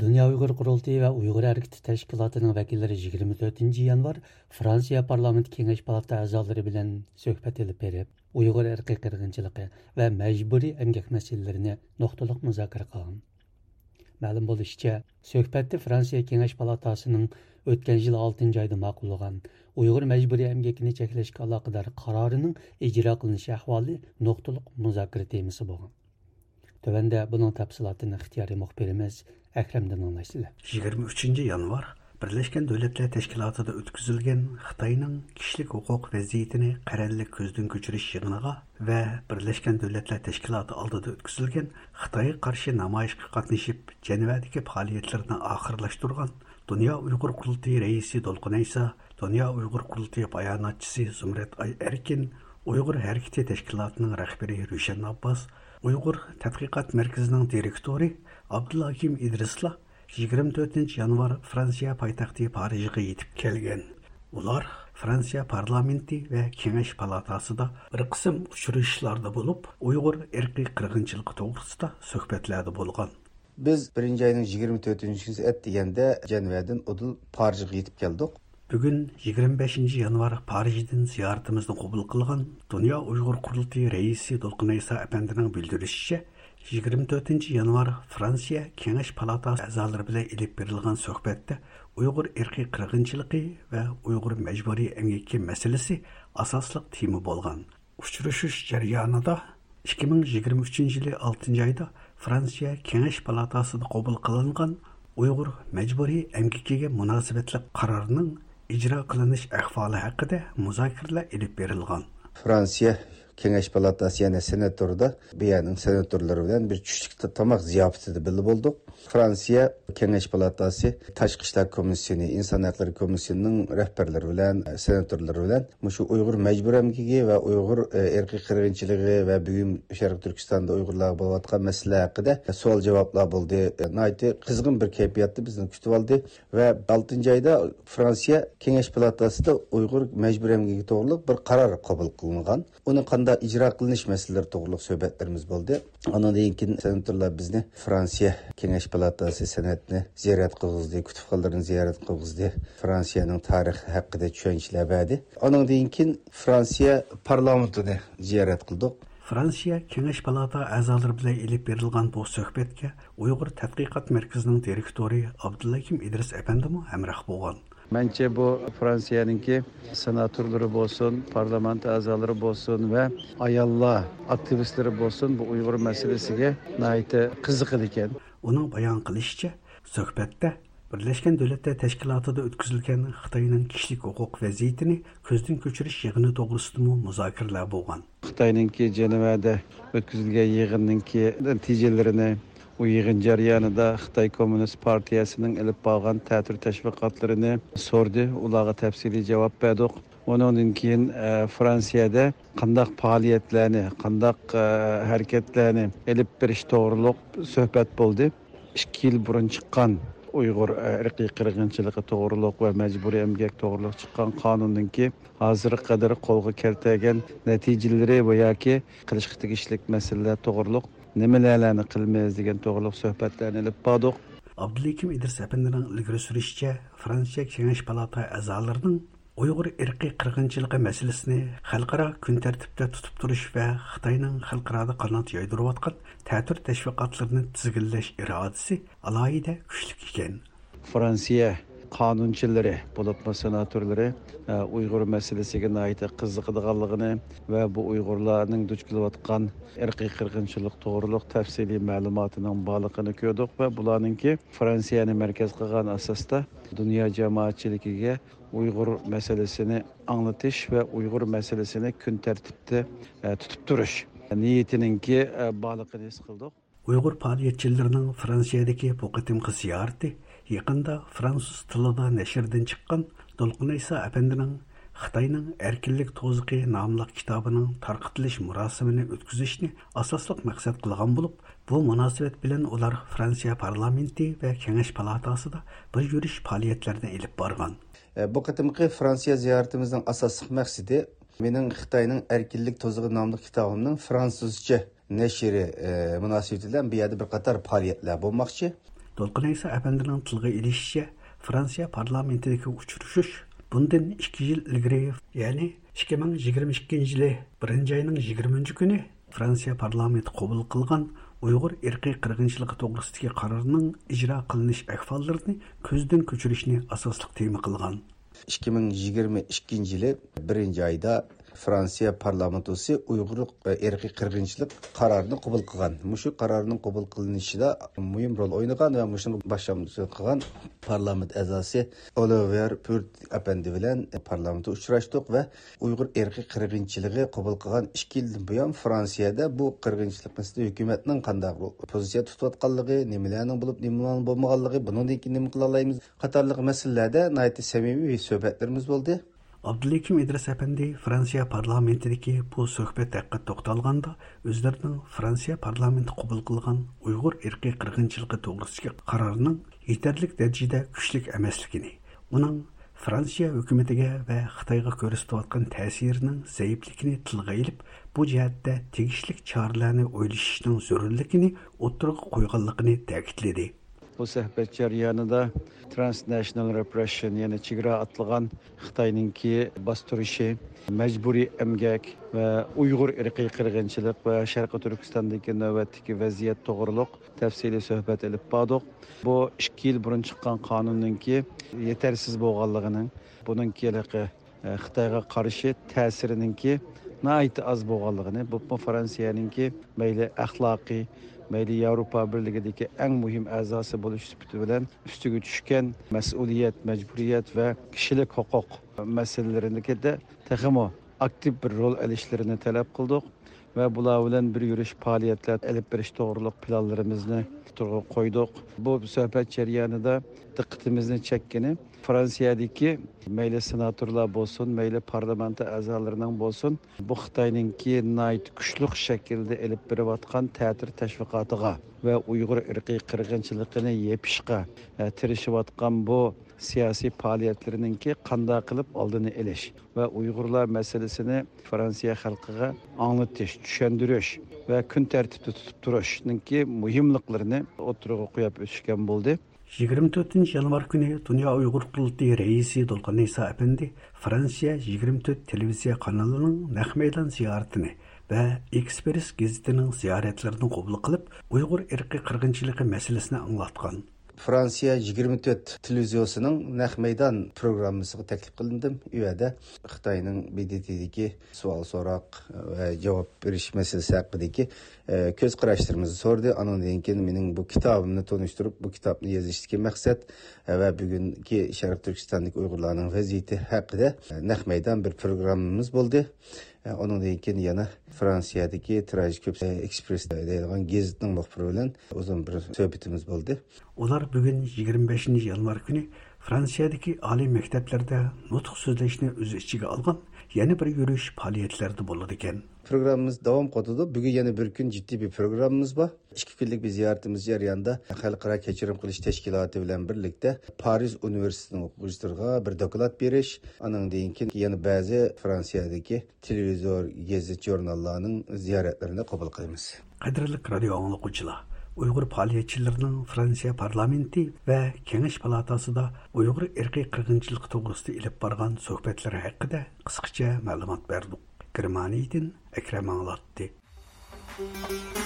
Dünya Uyğur Qurultayı və Uyğur Hərəkəti Təşkilatının vəkilləri 24-cü yanvar Fransiya Parlament Kengeş Palata əzaları bilən söhbət edib verib, Uyğur irqi qırğınçılığı və məcburi əmgək məsələlərini nöqtəliq müzakirə qılın. Məlum bolışca, söhbətdə Fransiya Kengeş Palatasının ötən il 6-cı ayda məqbul olan Uyğur məcburi əmgəkini çəkiləşə əlaqədar qərarının icra qılınış əhvalı nöqtəliq müzakirə temasi olub. Төвәндә буның тәфсилатын ихтияри мөхбирimiz Әкрәмдән аңлайсызлар. 23 январ Birleşken Devletler Teşkilatı'da ötküzülgen Xitay'nın kişilik hukuk vaziyetini kararlı közden göçürüş yığınıga ve Birleşken Devletler Teşkilatı aldıda ötküzülgen Қытайы karşı namayışkı katnışıp Cenevadaki faaliyetlerini ahırlaştırgan Dünya Uygur Kurultayı Reisi Dünya Uygur Kurultayı Bayanatçısı Zümret Ay Erkin, Uygur Herkiti Teşkilatı'nın rehberi Rüşen Abbas, Uyghur Tədqiqat директори direktori Abdulhakim İdrisla 24 yanvar Fransiya paytaxtı Parijə yetib келген. Ular Fransiya parlamenti və Kengəş палатасыда bir qism uçuruşlarda olub, Uyğur irqi qırğınçılığı toğrusunda söhbətlərdə болған. Biz 1 ayının 24-cüsü et diyende Cenve'den odul Parij'e gidip келдік Бүгін 25 январ Париждин зияртымызды қобыл қылған Дүния ұйғыр құрылты рейсі Долқын Айса әпендінің бүлдірішіше, 24 январ Франция кеңеш палатасы әзалыр біле іліп берілген сөхбетті ұйғыр ерқи қырғыншылығы вә ұйғыр мәжбөри әңекке мәселесі асаслық тимі болған. Үшчірішіш жәрияныда 2023 жылы 6 айда Франция кеңеш Палатасыды қабыл қылынған ұйғыр мәжбөри әңекеге мұнасыбетлік қарарының ijro qilinish ahvoli haqida muzokaralar ilib berilgan. Fransiya kengash palatasi yani senatorda BYA'nın senatorlari bilan bir çüşlük tomoq ziyofatida birga bo'ldik Fransiya kengash palatasi tashqi ishlar komissiyasi inson haqlari komissiyasining rahbarlari bilan e, senatorlari bilan shu Uygur mecbur emgigi ve Uygur e, erki qirg'inchiligi va bugun sharq turkistonda Uygurlar bo'layotgan masala haqida e, savol javoblar bo'ldi qizg'in bir kayfiyatni bizni kutib oldi va oltinchi oyda Fransiya kengash palatasida Uygur mecbur emgigi doğruluk bir karar kabul kılıngan. Onun qanda icra qilinish masalalari to'g'riliq suhbatlarimiz bo'ldi. Andan keyin senatorlar bizni fransiya kengash palatasi san'atni ziyorat qilg'izdi kutubxonalarni ziyorat qilg'izdi fransiyaning tarixi haqida tushunchalar berdi andan keyin fransiya parlamentini ziyorat qildik. Франция Kengesh палата a'zolari белән элеп берилгән бу suhbatga Уйгыр тадқиқат мәркәзенең директоры Abdullakim Идрис apandimi һәмрах булган. Bence bu Fransa'nınki senatörleri bolsun, parlament azaları bolsun ve ayalla aktivistleri bolsun bu Uygur meselesiga naite kızıkıl iken. Onun bayan kılışça, söhbette Birleşken Devletler Teşkilatı'da ötküzülgen Xitayning kişilik hukuk vaziyetini ko'zdan ko'chirish yig'ini to'g'risidami muzokaralar bo'lgan. Xitoyninki Jenevada o'tkazilgan yig'inninki natijalarini u yig'in jarayonida xitoy kommunist partiyasining ilib borgan ta'tir tashviqotlarini so'rdi. Ularga tafsiliy javob berdik. Undan keyin e, fransiyada qandaq faoliyatlarni qandaq e, harakatlarni ilib berish to'g'riliq suhbat bo'ldi. Ikki yil burun chiqqan uyg'ur e, irqiy qirg'inchiligi to'g'riliq va majburiy emgak to'g'riliq chiqqan qonunninki hozirga qadar qo'lga kiritilgan natijalari va yoki qilishga tegishli masalalar to'g'riliq nimalarni qilmaymiz degan to'g'riliq suhbatlarni ilib bordik. Abdulikim idris ilgari surishicha fransiya kengash palata a'zolarining uyg'ur irqiy qirg'inchiligi masalasini xalqaro kun tartibda tutib turish va xitoyning xalqaroda qanot yoydirayotgan ta'tir tashviqotlarini tizginlash irodasi alohida kuchli ekan. Fransiya qonunchilari bo'libmi senatorlari e, uyg'ur masalasiga qiziqadiganligini va bu uyg'urlarning duch kelayotgan irqiy qirg'inchilik to'g'riliq tafsiliy ma'lumotining borligini ko'rdik va bularninki fransiyani markaz qilgan asosda dunyo jamoatchiligiga uyg'ur masalasini anglatish va uyg'ur masalasini kun tartibda e, tutib turish niyatininki e, borligini his qildik uyg'ur faoliyatchilarining fransiyadagi bu qitimqi ziyorati Яқында француз тилида нәшерден шыққан Толкын Айса әпендінің Хытайның Эркинлек тозығы намлық китабының тарқытылыш мұрасымыны өткізішіне асаслық мақсат қылған болып, бұл мұнасыбет білін олар Франция парламенті кәңеш кеңеш палатасыда бір жүріш палиетлерді еліп барған. Бұл қытымқы Франция зияретіміздің асаслық мәқсеті менің Қытайның Эркинлік тозығы намлық китабымның французча нәшері мұнасыбетілен бір қатар палиетлер болмақшы. Долкунайса әпәндінің тылғы елішіше Франция парламентідегі uçuruşuş bundan 2 жыл ilgiri, яғни 2022 жылы 1 ayının 20. günü Франция parlamenti қобыл қылған Uyghur irqi qirg'inchiligi to'g'risidagi qarorning ijro qilinish ahvollarini ko'zdan ko'chirishni asosli tema qilgan 2022 ming yigirma ikkinchi Fransiya parlamentosi Uyg'ur erki qirg'inchilik qarorini qabul qilgan. Mushu qarorning qabul qilinishida muhim rol o'ynagan va mushuni boshlamchi qilgan parlament a'zosi Oliver Purt apandi bilan parlamentda uchrashdik va Uyg'ur erki qirg'inchiligi qabul qilgan 2 yildan buyon Fransiyada bu qirg'inchilik masalada hukumatning qanday pozitsiya tutayotganligi, nimalarning bo'lib, nimalarning bo'lmaganligi, bundan keyin nima qila olamiz qatorliq masalalarda nayt samimiy suhbatlarimiz bo'ldi. Abdülhakim İdris Efendi Fransiya parlamentidagi bu suhbat haqida to'xtalganda o'zlarining Fransiya parlamenti qabul qilgan Uyg'ur irqiy qirg'inchiligi to'g'risidagi qarorining yetarlik darajada kuchli emasligini, uning Fransiya hukumatiga va Xitoyga ko'rsatayotgan ta'sirining zaifligini tilga ilib, bu jihatda tegishli choralarni o'ylashning zarurligini o'ttirg'a qo'yganligini ta'kidladi. Bu söhbət cərəyanında transnational repression, yəni çiqra atılğan Xitayınınki basdırışı, məcburi əmgək və Uyğur irqi qırğınçılıq və Şərqi Türkistandakı növbətdəki vəziyyət toğruluq təfsili söhbət edib badıq. Bu 2 il burun çıxan qanununki yetərsiz bolğanlığının, bunun keliqi e, Xitayğa qarşı təsirininki nəhayət az bolğanlığını, bu Fransiyanınki məyli əxlaqi Meyli Avrupa Birliği'ndeki en mühim azası buluş süpütü bilen üstüge düşken mesuliyet, mecburiyet ve kişilik hukuk meselelerindeki de tehimu aktif bir rol alışlarını talep kıldık ve bula bilen bir yürüyüş faaliyetler elip beriş doğruluk planlarımızını koyduk. Bu söhbet çeryanı da dikkatimizni çekkini fransiyadagi mayli senatorlar bo'lsin mayli parlament a'zolarining bo'lsin bu xitoyninki kuchli shaklda ilib berayotgan ta'tir tashviqotiga va uyg'ur irqiy qirg'inchiligini yepishga e, tirishayotgan bu siyosiy faoliyatlarininki qanday qilib oldini ilish va uyg'urlar masalasini fransiya xalqiga anglatish tushuntirish va kun tartibda tutib turishninki muhimliklarini o'tirg'a qo'yib o'tishgan bo'ldi. 24 yanvar kuni Dünya Uyghur Qurultayı reisi Dolqan İsa Efendi Fransiya 24 televiziya kanalının naq meydan ziyoratini va Express gazetining ziyoratlarini qabul qilib, Uyg'ur irqiy qirg'inchiligi masalasini anglatgan. Франция 24 телевизиясының нәх мейдан программасына қылындым. Үйәді Үәдә Қытайның BDT'дәге суал сорак э, жауап җавап мәселесі әқпедегі хакындагы э, көз караштарымызны сорды. Анын дейінкен менің бу китабымны тоныштырып, бу китапны языштагы максат э, ва бүгінгі Шәрык Түркістандық ұйғырларының вазиете әқпеді нәх мейдан бір программамыз болды. Bo'ldi. Onun keyin yana Fransiyadagi Trajik Köp Express deyilgan gazetning muxbiri bilan uzun bir suhbatimiz bo'ldi. Ular bugun 25 yanvar kuni Fransiyadagi oliy maktablarda nutq so'zlashni o'z ichiga olgan yana bir yurish faoliyatlarida bo'ladi ekan. Programmamız davom qotadi. Bugun yana bir kun jiddiy bir programmamiz bor. 2 kunlik bir ziyoratimiz jarayonida xalqaro kechirim qilish tashkiloti bilan birlikda Paris universitetining o'quvchilariga bir doklad berish, anan keyin yana ba'zi Fransiyadagi televizor, gazet, jurnallarning ziyoratlarini qabul qilamiz. Qadrli radio anglovchilar, Uyg'ur faoliyatchilarining Fransiya parlamenti va Kengash palatasida Uyg'ur irqiy qirg'inchilik to'g'risida ilib borgan suhbatlari haqida qisqacha ma'lumot berdik. Kırmaniydin, Ekrem ağlattı. Müzik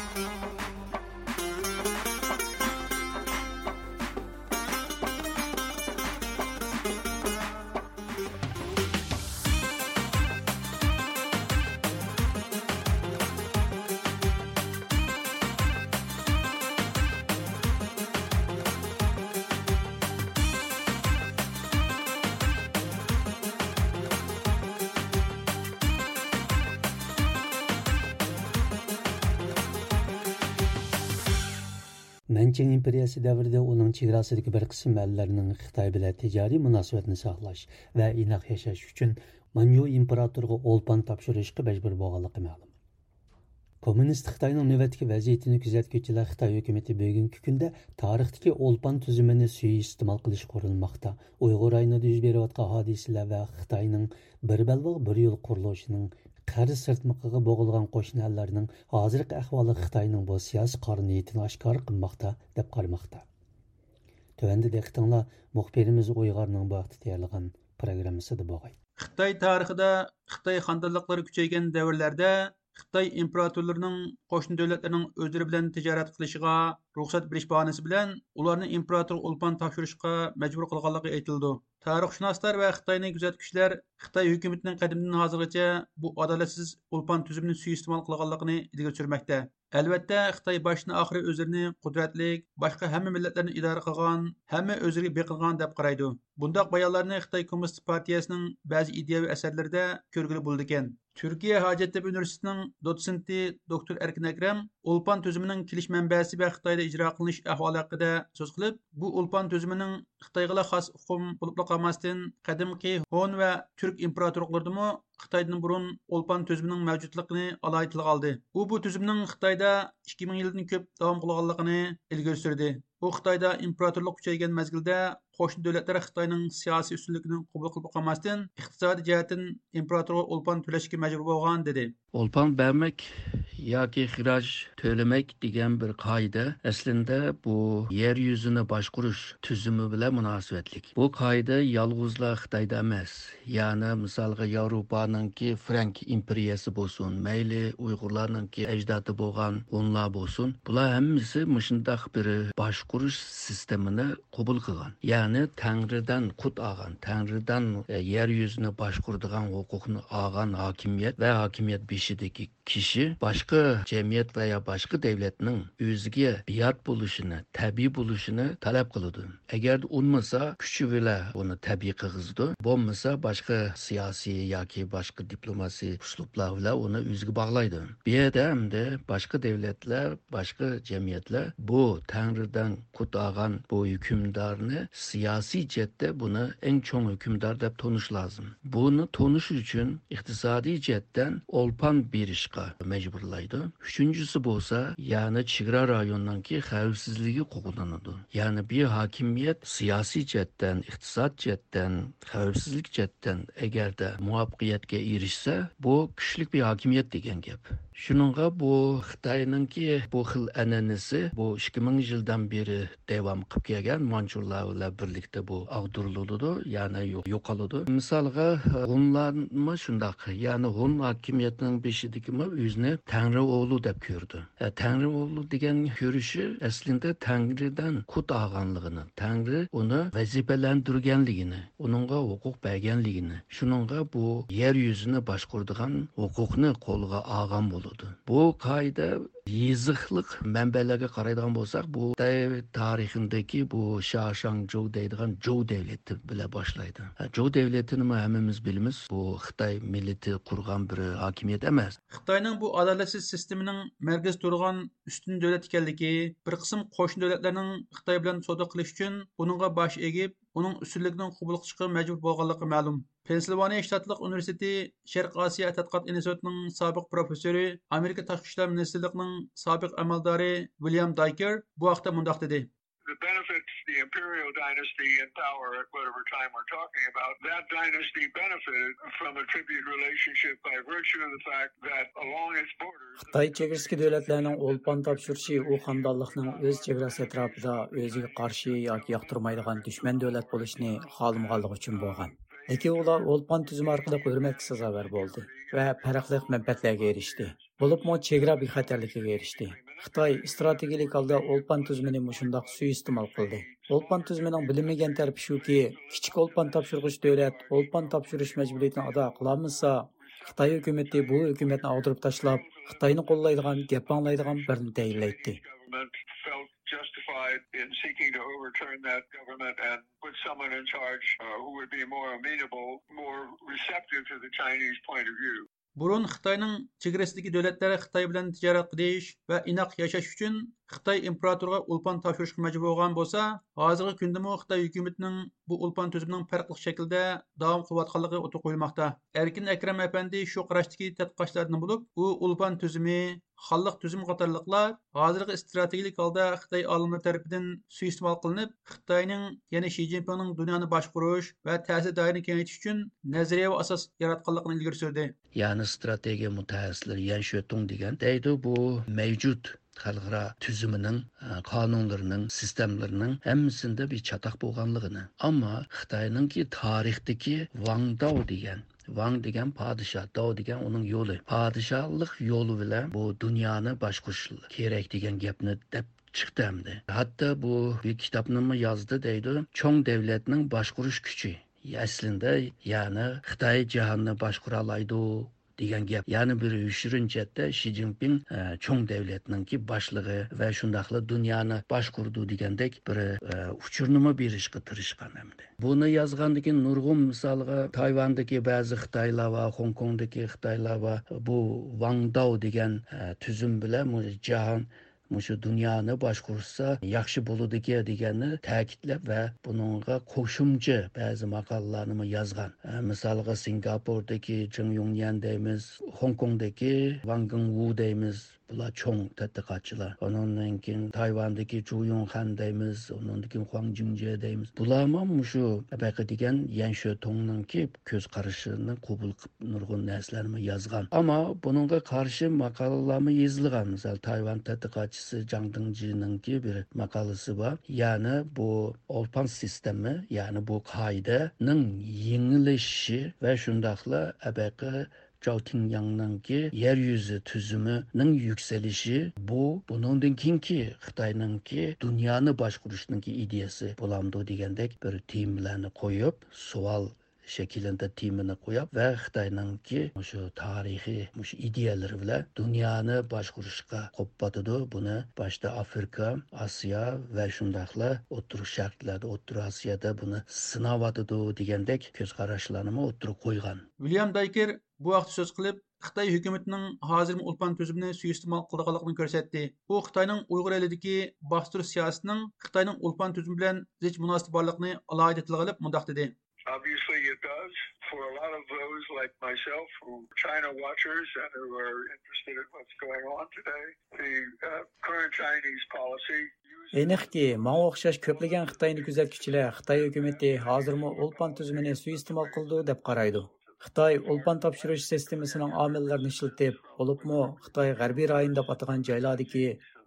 Manchang imperiyasi davrida uning chegarasidagi bir qism mallarning Xitoy bilan tijoriy munosabatni saqlash va inoq yashash uchun Manju imperatoriga o'lpon topshirishga majbur bo'lganligi ma'lum. Kommunist Xitoyning navbatdagi vaziyatini kuzatuvchilar Xitoy hukumati bugungi kunda tarixdagi o'lpon tuzumini suiiste'mol qilish qurilmoqda. Uyg'ur yuz berayotgan hodisalar va Xitoyning bir balvoq bir yo'l qarz sirtmiqiga bo'g'ilgan qo'shni ellarning hozirgi ahvoli xitoyning bu siyosiy qora niyatini oshkor qilmoqda deb qaramoqda tuanda diqqatinglar muxbirimiz uyg'orning bu vaqtda tayyorlagan programmasida bo'lg'ay xitoy tarixida xitoy kuchaygan davrlarda xitoy imperatorlarining qo'shni davlatlarning o'zlari bilan tijorat qilishiga ruxsat berish bahonasi bilan ularni imperator ulpon topshirishga majbur qilganligi aytildi. Tarixshunoslar va xitoyning kuzatuvchilar xitoy hukumatining qadimdan hozirgacha bu adolatsiz ulpan tuzumini suiiste'mol qilganligini ilgari surmoqda. Albatta xitoy boshdan oxiri o'zlarini qudratli boshqa hamma millatlarni idora qilgan hamma o'ziga beqilgan deb qaraydi. Bundoq bayonlarni xitoy kommunist partiyasining ba'zi ideyaviy asarlarida ko'rgili bo'ldi ekan turkiya hojattepe universitetining dotsenti doktor erkin akram ulpan tuzumining kelish manbasi va xitoyda ijro qilinish ahvoli haqida so'z qilib bu ulpan tuzumining xitoyga xos uqum bo'lib qolmasdan qadimki hon va turk imperatorliqlaridami xitoydan burun o'lpon tuzumning mavjudligini alohida tilga oldi u bu tuzumning xitoyda ikki ming yildan ko'p davom qilganligini ilgari u xitoyda imperatorlik kuchaygan mazgilda qo'shni davlatlar xitoyning siyosiy ustunligini qabul qilib qolmasdan iqtisodiy jihatdan imperatorga o'lpon to'lashga majbur bo'lgan dedi. O'lpon bermak yoki xiroj to'lamak degan bir qoida aslida bu yer yuzini boshqarish tuzumi bilan munosabatlik. Bu qoida yolg'izla xitoyda emas ya'ni misolga yevropaninki frank imperiyasi bo'lsin mayli uyg'urlarninki ajdodi bo'lgan hunlar bo'lsin bular hammasi mushundoq bir boshqurish sistemini qabul qilgan ya'ni tangridan qut olgan tangridan e, yer yuzini boshquradigan huquqni olgan hokimiyat va hokimiyat beshidagi kishi boshqa jamiyat va yo boshqa davlatning o'ziga biat bo'lishini tabiiy bo'lishini talab qiladi agar unmasa kuchi bilan uni tabiiy qilg'izdi bo'lmasa boshqa siyosiy yoki boshqa diplomasiy uslublar bilan uni o'ziga bog'laydi bu yerda hamda boshqa davlatlar boshqa jamiyatlar bu tangridan Kutağan bu hükümdarını siyosiy cette buni eng cho'ng hukmdor deb tonuş lozim buni tonuş uchun iqtisodiy jihatdan olpan berishga majburlaydi. Üçüncüsü bo'lsa ya'ni chegara rayondanki xavfsizligi qo'g'danadi ya'ni bir hokimiyat siyosiy jihatdan iqtisod jihatdan xavfsizlik jihatdan agarda muvaffaqiyatga erishsa bu kuchli bir hakimiyet degan gap. Şununla bu xitoyninki bu xil an'anasi bu 2000 yıldan beri beri davom qilib kelgan. Manchurlar bilan birlikda bu ag'diriladi ya'ni yo'qoladi misolga e, hunlarmi shundoq? Ya'ni hun hokimiyatining beshidagi o'zini tangri o'g'li deb ko'rdi. E, tangri o'g'li degan ko'rishi aslida tangridan qut olganligini tangri uni vazifalantirganligini uningga huquq berganligini shuningga bu yer yuzini boshquradigan huquqni qo'lga olgan bo'ladi bu qoida yeziqliq manbalarga qaraydigan bo'lsak bu tarixidagi bu shashanjou deydigan jou davlati bilan boshlaydi. Jou davlatini hammamiz bilamiz bu xitoy millati qurgan bir hokimiyat emas. Xitoyning bu adolatsiz sistemining markaz turgan ustun davlat ekanligi bir qism qo'shni davlatlarning xitoy bilan savdo qilish uchun uningga bosh egib uning ustunligidan qabul qilishga majbur bo'lganligi ma'lum pensilvaniya shtatlik universiteti sharq osiyo tadqiqot institutining sobiq professori amerika tashqi ishlar ministrligining sobiq amaldori william dayker bu haqda mundoq dedi the benefits the imperial dynasty in power at whatever time we're talking about, that dynasty benefited from a tribute relationship by virtue of the fact that along its borders... Қытай чегірскі дөләтлерінің олпан тапшыршы о хандалықның өз чегірасы әтрапыда өзіге қаршы яки яқтырмайдыған дүшмен дөләт болышыны қалымғалығы үшін болған. Lekin ular olpan tüzüm arqılıq hürmətli sazavər boldu və fərqli mənfəətlərə erişdi. Bulubmu çegra bixətərliyə erişdi. Қытай стратегиялық алда олпан түзмені мұшындақ суистымал қылды. Олпан түзменің білмеген тәрпішу ке, кичік олпан тапшырғыш davlat олпан тапшырыш majburiyatini ада қыламыса, Қытай үкіметі бұл үкіметін аудырып ташылап, Құтайыны қолайдыған, гепанлайдыған бірін тәйілләйтті. seeking to overturn that government and put someone in charge who would be more amenable, more receptive to the Chinese point of. Burun xitoyning chegarasidagi davlatlar xitoy bilan tijorat qilish va inoq yashash uchun xitoy imperatoriga ulpon topshirishga majbur bo'lgan bo'lsa hozirgi kundami xitoy hukumatining bu ulpon tuzumining farqli shaklda davom qilayotganligi o'tib qo'yilmoqda. Erkin akram apandi shu qarashdagi tadqiqotchilardan bo'lib u ulpon tuzumi xalliq tuzum qatorliqlar hozirgi strategik holda xitoy olimlari tarafidan suiiste'mol qilinib xitoyning ya'ni shi zinpinning dunyoni boshqarish va ta'sir doirini kengaytirish uchun nazariyaviy asos yaratganligini ilgari surdi. Ya'ni strategiya mutaxassislari yan shutung degan deydi bu mavjud xalqaro tuzumining e, qonunlarining sistemlarining hammasida bir chatoq bo'lganligini ammo xitoyningki tarixdagi vangdov degan Ваң degan podshoh, dao degan uning yo'li. Podshohlik yo'li bilan bu dunyoni boshqarish kerak degan gapni deb chiqdi hamda. Hatto bu bir kitobni yozdi deydi, cho'ng davlatning boshqarish kuchi. Aslida, ya'ni Xitoy jahonni boshqura oladi degan gap. Ya'ni bir shirinchada shi zinpin e, cho'ng davlatninki boshlig'i va shundoqla dunyoni boshqurdi degandek bir e, uchurnima berishga tirishgan hamda buni yozgandan keyin nurg'un misolga tayvandagi ba'zi xitoylar va xong kongdagi xitoylar va bu vangdao degan e, tuzum bilan jahon mushu dunyoni boshqursa yaxshi bo'ludiki deganni ta'kidlab va buningga qo'shimcha ba'zi maqolalarni yozgan misolga singapurdagi jin yungyan deymiz xong kongdagi vang wu deymiz bular cho'ng tadqiqotchilar undan keyin tayvandagi juyun xan deymiz undan keyin huang jingje deymiz bular shu baqa degan yan shu tongningki ko'z qarashini qabul qilib nurg'un narsalarni yozgan ammo buningga qarshi maqolalarni yozilgan misol tayvan tadqiqotchisi jang dingjininki bir maqolasi bor ya'ni bu olpan sistemi ya'ni bu qoidaning yengilishi va shundoqla abaqa Zhao Tingyang'ningki yer yuzi tuzimining yuksalishi bu. Buningdan keyingi Xitoyninki dunyoni boshqarishningki ideyasi bo'lamdi degandek bir temalarni qo'yib savol shaklida timini qo'yib va xitoyningki shu tarixiy shu ideyalari bilan dunyoni boshqarishga qo'ppatidi buni boshda afrika osiyo va shundoqla o'tir sharqlarda o'tir osiyoda buni sinavotidi degandek ko'z qarashlarni o'tirib qo'ygan. William Dayker bu vaqtda so'z qilib xitoy hukumatining hozirgi ulpan tuzumini suiiste'mol qilganligini ko'rsatdi u xitoyning uyg'ur elidagi bostirish siyosatining xitoyning ulpan tuzumi bilan zich munosabati borligini alohida tilga olib mundoq dedi Obviously, it does. For a lot of those like myself who are China watchers and who are interested in what's going on today, the uh, current Chinese policy Aniqki, manga o'xshash ko'plagan Xitoyni kuzatuvchilar Xitoy hukumati hozirmi ulpan tuzumini suiiste'mol qildi deb qaraydi. Xitoy ulpan topshirish sistemasining omillerini ishlatib, bo'libmi Xitoy g'arbiy rayon deb atagan joylardagi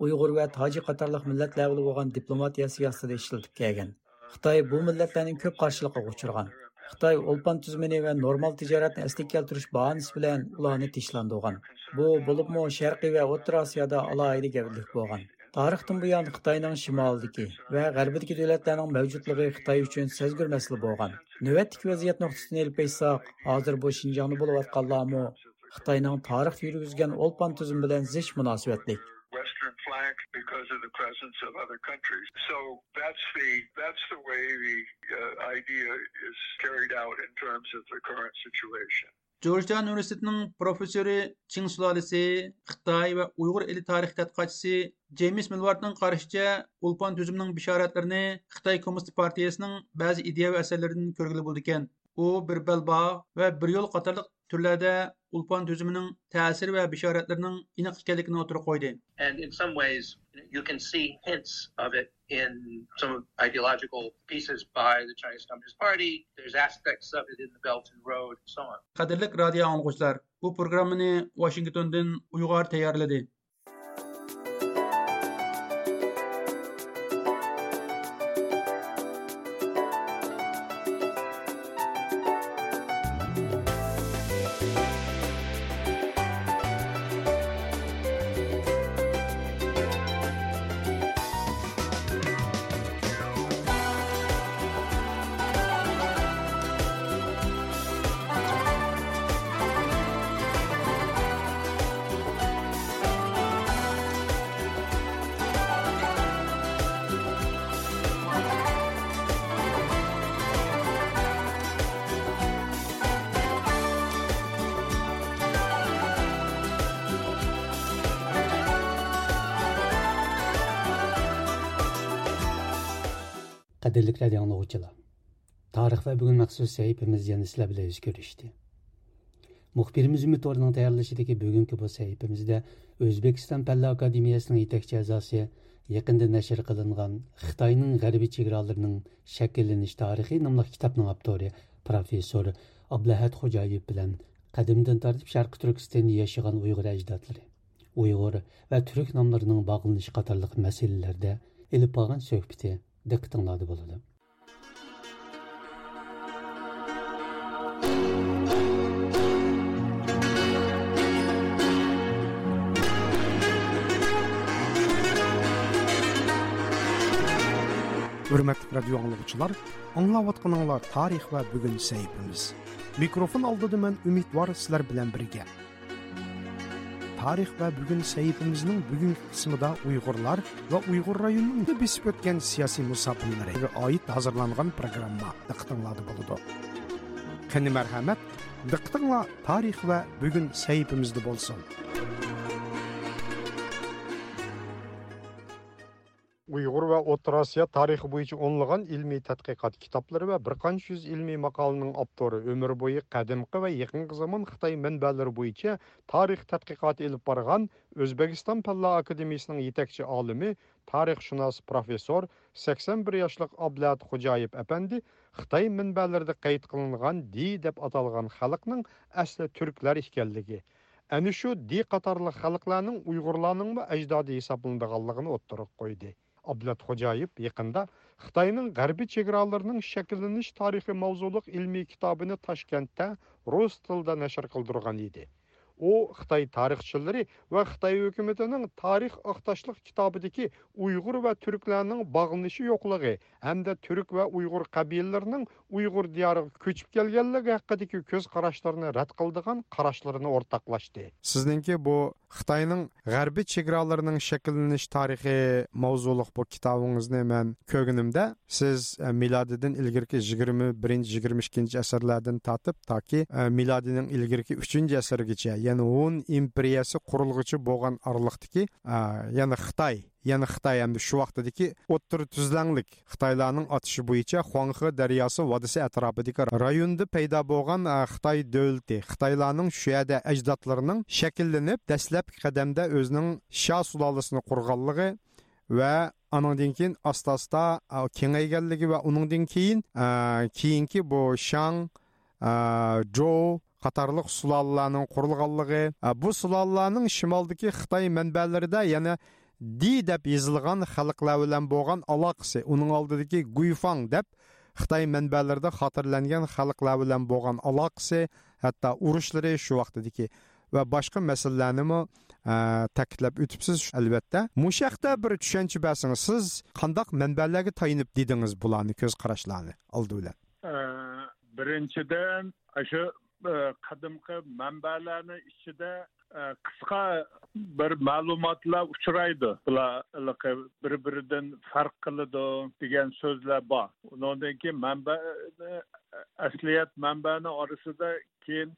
Uyg'ur va tojik qatorliq millatlar bilan bo'lgan diplomatiya siyosatida ishlatib kelgan. Xitoy bu millatlarning ko'p qarshiligiga uchragan. Xitoy ulpan tuzmini va normal tijoratni asliga keltirish bahonasi bilan ularni tishlandirgan. Bu bo'libmi Sharqiy va O'rta Osiyoda alohida gavdlik bo'lgan. Тарихтан bu yan Xitayның şimalındakı və qərbidəki dövlətlərin mövcudluğu Xitay üçün sezgir məsələ bolğan. Növbətdəki vəziyyət nöqtəsini elib qoysaq, hazır bu Şinjanı bulub atqanlarmı Xitayның tarix yürgüzgən olpan tüzüm bilan ziş münasibətlik. flag because of the presence of other countries. So that's the that's the way the uh, idea is carried out in terms of the current situation. Джорджан университетінің профессоры Чин Сулалесі, Қытай вә ұйғыр әлі тарих тәтқатшысы Джеймис Милвардың қарышыча ұлпан түзімнің бішаратларыны Қытай Комист партиясының бәзі идея әсәлерінің көргілі болды кен. О, бір бәлба вә бір ел қатарлық turlarda ulpon tuzumining ta'siri va bishoratlarining aniq ekanligini o'tirib qo'ydi and in some ways you can see hints of it in some ideological pieces by the Chinese Communist Party. There's aspects of it in the Belt and Road and so on. Qadrli radio anglag'uchilar, bu programmani Washingtondan Uyg'ur tayyorladi. qadrliklər yanılğıcılar. Tarix və bugün məxsus səhifəmiz yenə sizlə bilə üz görüşdü. Muxbirimiz Ümid Orunun təyərləşidəki bugünkü bu səhifəmizdə Özbekistan Pəllə Akademiyasının yetəkçi əzası yaqında nəşr qılınğan Xitayının qərbi çigralarının şəkillənmiş tarixi adlı kitabın avtori professor Ablahat Xocayev bilan qədimdən tərtib Şərqi Türkistanda yaşayan Uyğur əcdadları, Uyğur və Türk namlarının bağlanışı qatarlıq məsələlərdə elib bağlan söhbəti diqqətinizdə болады. Hürmetli radio anlıqçılar, anlavatqanыңlar tarix və bugün səhifimiz. Mikrofon aldıdı mən Ümid var sizlər bilən birgə. tarix va bugun sahifamizning bugungi qismida uyg'urlar va uyg'ur rayonida besib o'tgan siyosiy musofirlarga oid hozirlangan programma diqqatinglarda bo'ladi qani marhamat diqqatinglar tarix va bugun sahifamizda bo'lsin. Uyg'ur va o'rta tarixi bo'yicha o'nlagan ilmiy tadqiqot kitoblari va bir qancha yuz ilmiy maqolaning avtori umr bo'yi qadimgi va yaqingi zamon xitoy manbalari bo'yicha tarix tadqiqoti ilib borgan o'zbekiston palla akademiyasining yetakchi olimi tarixshunos professor sakson bir yoshlik ablat xo'jayev apandi xitoy manbalarida qayd qilingan di deb atalgan xalqning asli turklar ekanligi шу ди қатарлы халықларның ұйғырларның ба әждады хесапланғанлығын отырып қойды. Абдулат xo'jayev yaqinda Xitoyning g'arbiy chegaralarining shakllanish tarixi mavzuliq ilmiy kitobini Toshkentda rus tilida nashr qildirgan edi. u xitoy tarixchilari va xitoy hukumatining tarix ixtoshliq kitobidagi uyg'ur va turklarning bog'lanishi yo'qligi hamda turk va uyg'ur qabilalarining uyg'ur diyoriga ko'chib kelganligi haqidagi ko'z qarashlarini rad qildigan qarashlarini o'rtoqlashdi sizningki bu mavzuliq bu kitobingizni man ko'rganimda siz e, milodidan ilgirki yigirma birinchi yigirma ikkinchi asrlardan tortib toki e, milodining ilgirki uchinchi asrgacha ya'ni hun imperiyasi qurilg'ichi bo'lgan oraliqdagi yana xitoy yana xitoy hamda shu vaqtdagi o'ttir tuzlanglik xitoylarning otishi bo'yicha xuanxi daryosi vodisi atrofidagi rayonda paydo bo'lgan xitoy davlati xitoylarning shu yerda ajdodlarining shakllanib dastlabki qadamda o'zining sha sulolasini qurganligi va anandan keyin asta asta kengayganligi va uningdan keyin keyingi bu shang jo qatorliq sulolalarning qurilganligi. Bu sulolalarning shimoldagi xitoy manbalarida yana di deb yozilgan xalqlar bilan bo'lgan aloqasi uning oldidagi guyfang deb xitoy manbalarida xotirlangan xalqlar bilan bo'lgan aloqasi hatto urushlari shu vaqtdagi. Va boshqa masalalarni e, ta'kidlab o'tibsiz albatta. Mushaqda bir tushuncha bersangiz siz qandoq manbalarga tayinib dedingiz bularni ko'z qarashlarni oldi bilan e, birinchidan shu e, qadimgi manbalarni ichida qisqa bir ma'lumotlar uchraydi bular bir biridan farq qiladi degan so'zlar bor undan keyin manba asliyat manbani orasida keyin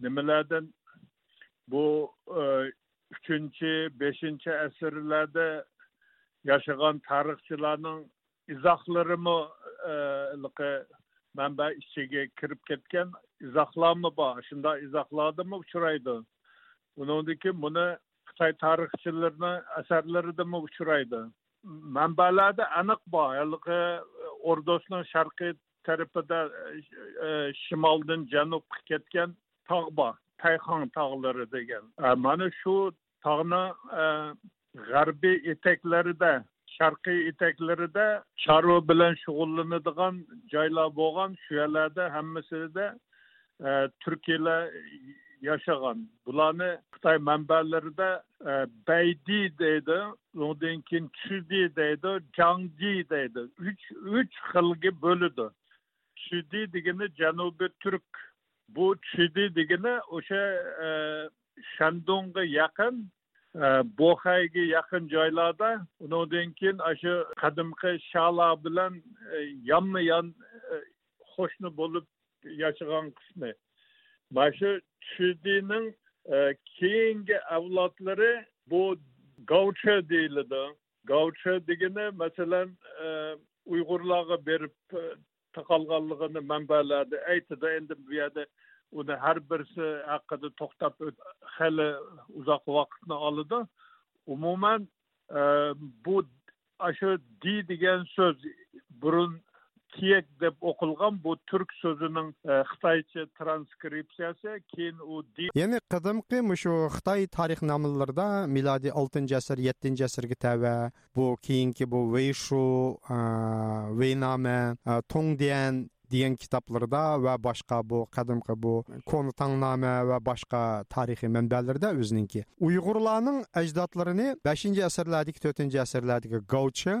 nimalardan bu uchinchi beshinchi asrlarda yashagan tarixchilarning izohlarimi manba ichiga kirib ketgan izohlarmi bor shunday izohlardimi uchraydi? Undan keyin buni xitoy tarixchilarini asarlaridami uchraydi? Manbalarda aniq bor. Haligi ordosni sharqiy tarafida e, shimoldan janubga ketgan tog' bor. Tayxon tog'lari degan. E, mana shu tog'ni e, g'arbiy etaklarida sharqiy etaklarida chorva bilan shug'ullanadigan joylar bo'lgan shu yerlarda hammasida e, yashagan bularni xitoy manbalarida e, baydi deydi undan keyin chudi deydi jangji deydi. Uch uch xilga bo'ladi chudi degani janubiy turk bu chudi degani o'sha e, yaqin e, bo'xayga yaqin joylarda undan keyin o'sha qadimgi shala bilan e, yonma yon e, qo'shni bo'lib yashagan qismi. Mana shu chudining e, keyingi avlodlari bu gavcha deyiladi. Gavcha degani masalan e, uyg'urlarga berib e, taqalganligini manbalarda aytadi endi bu yerda uni har birisi haqida to'xtab hali uzoq vaqtni oladi. Umuman bu shu di degan so'z burun киек деп оқылған бұл түрк сөзінің қытайша транскрипциясы кейін ди яғни қадимқы мұшу қытай тарих намыларда милади 6 аср 7 асрга тәва бұл кейінгі бұл вейшу вейнаме тоңдиан degan kitoblarda va boshqa bu qadimgi bu koni tangnoma va boshqa tarixiy manbalarda o'ziningki uyg'urlarning ajdodlarini beshinchi asrlardagi to'rtinchi asrlardagi gavchi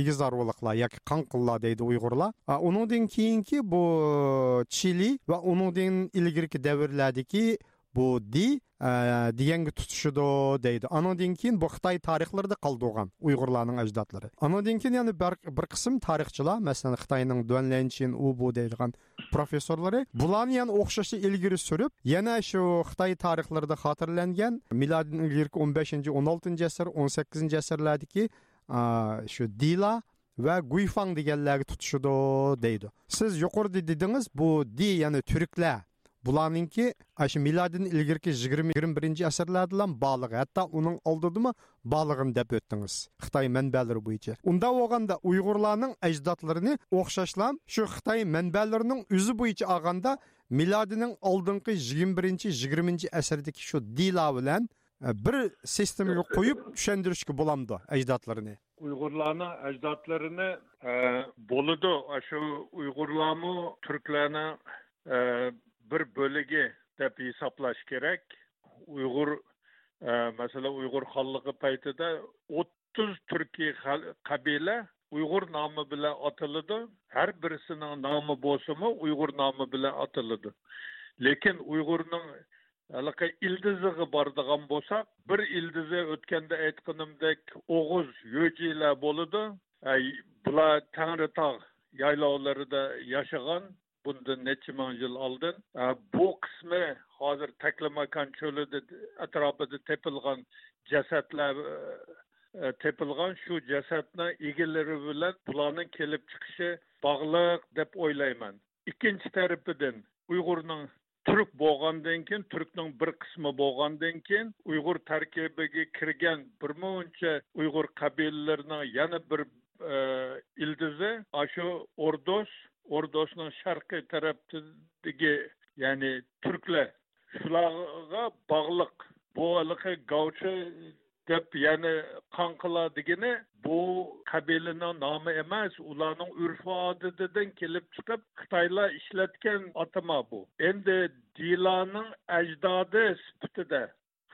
igizarvoliklar yoki qanqillar deydi uyg'urlar. Undan keyingi bu chili va undan ilgirki davrlardagi bu di e, deganga tutishidi deydi. Anandan keyin bu xitoy tarixlarida qoldirgan uyg'urlarning ajdodlari. Anandan keyin yana bir qism tarixchilar masalan xitoyning duanlanchin u bu deydigan professorlari bularni yana o'xshashni ilgari surib yana shu xitoy tarixlarida xotirlangan miloddan ilgari o'n beshinchi o'n oltinchi asr o'n sakkizinchi asrlardagi e, shu dila va guyfang deganlarga tutishidi deydi. Siz yuqorida dedingiz bu di ya'ni turklar bularninki shu miloddan ilgirki yigirma yigirma birinchi asrlardan bog'liq hatto uning oldidimi bog'lig'ini deb o'tdingiz xitoy manbalari bo'yicha unda bo'lganda uyg'urlarning ajdodlarini o'xshashlam shu xitoy manbalarining o'zi bo'yicha olganda milodining oldingi yigirma birinchi yigirmanchi asrdagi shu dila bilan e, bir sistemaga qo'yib tushuntirishga bo'lamdi ajdodlarini uyg'urlarni ajdodlarini bo'ladi shu uyg'urlarmi turklarni bir bo'ligi deb hisoblash kerak. Uyg'ur e, masalan uyg'ur xonligi paytida o'ttiz turkiy qabila uyg'ur nomi bilan otiladi. Har birisining nomi bo'lsimi uyg'ur nomi bilan otiladi. Lekin uyg'urning halaqay ildizig'i bordigan bo'lsak bir ildizi o'tganda aytganimdek o'g'iz yo'jilar bo'ladi. Bular tangritog' yaylovlarida yashagan bundan necha ming yil oldin e, bu qismi hozir taklamakan cho'lida atrofida tepilgan jasadlar e, e, tepilgan shu jasadni egalari bilan bularning kelib chiqishi bog'liq deb o'ylayman. Ikkinchi tarafidan uyg'urning turk bo'lgandan keyin turkning bir qismi bo'lgandan keyin uyg'ur tarkibiga kirgan bir muncha uyg'ur qabilalarining yana bir ildizi shu ordos Ordosning sharqiy tarafidagi ya'ni turklar shularga bog'liq bu haligi gavchi deb ya'ni qon qiladigini bu qabilani nomi emas ularning urf odatidan kelib chiqib xitoylar ishlatgan atama bu. Endi dilaning ajdodi sifatida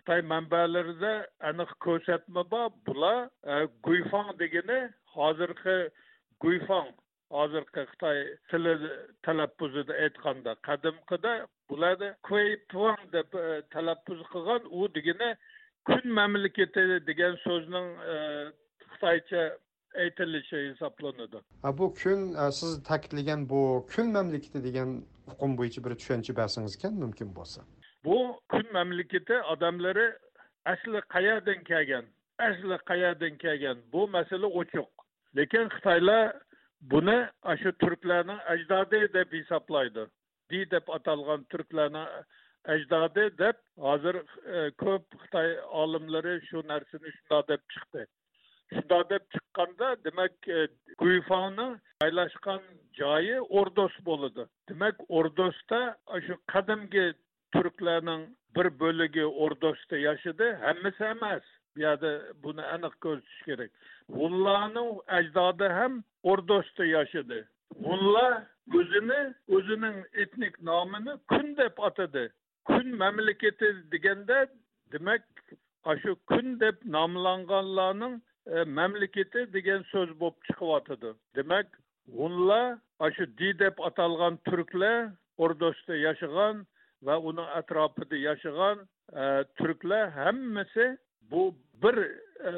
xitoy manbalarida aniq ko'rsatma bor. Bular e, guyfang degani hozirgi guyfang hozirgi xitoy tili talaffuzida aytganda qadimqida bularni kveytuan deb e, talaffuz qilgan u degani kun mamlakati degan so'zning e, xitoycha aytilishi hisoblanadi. Bu kun e, siz ta'kidlagan bu kun mamlakati degan hukm bo'yicha bir tushuncha bersangiz ekan mumkin bo'lsa. Bu kun mamlakati odamlari asli qayerdan kelgan? Asli qayerdan kelgan? Bu masala ochiq. Lekin xitoylar buni shu turklarning ajdodi deb hisoblaydi. Di deb atalgan turklarning ajdodi deb hozir e, ko'p xitoy olimlari shu narsani shundoq deb chiqdi. Shundoq deb chiqqanda demak e, guyfoni joylashgan joyi ordos bo'ladi. Demak ordosda shu qadimgi turklarning bir bo'ligi ordosda yashadi hammasi emas. Bu yerda buni aniq ko'rsatish kerak. Hunlarning ajdodi ham Ordosda yashadi. Hunlar o'zini o'zining etnik nomini kun deb atadi. Kun mamlakati deganda demak shu kun deb nomlanganlarning e, mamlakati degan so'z bo'lib chiqyotidi. Demak, hunlar shu di deb atalgan turklar Ordosda yashagan va uning atrofida yashagan e, turklar hammasi bu bir e,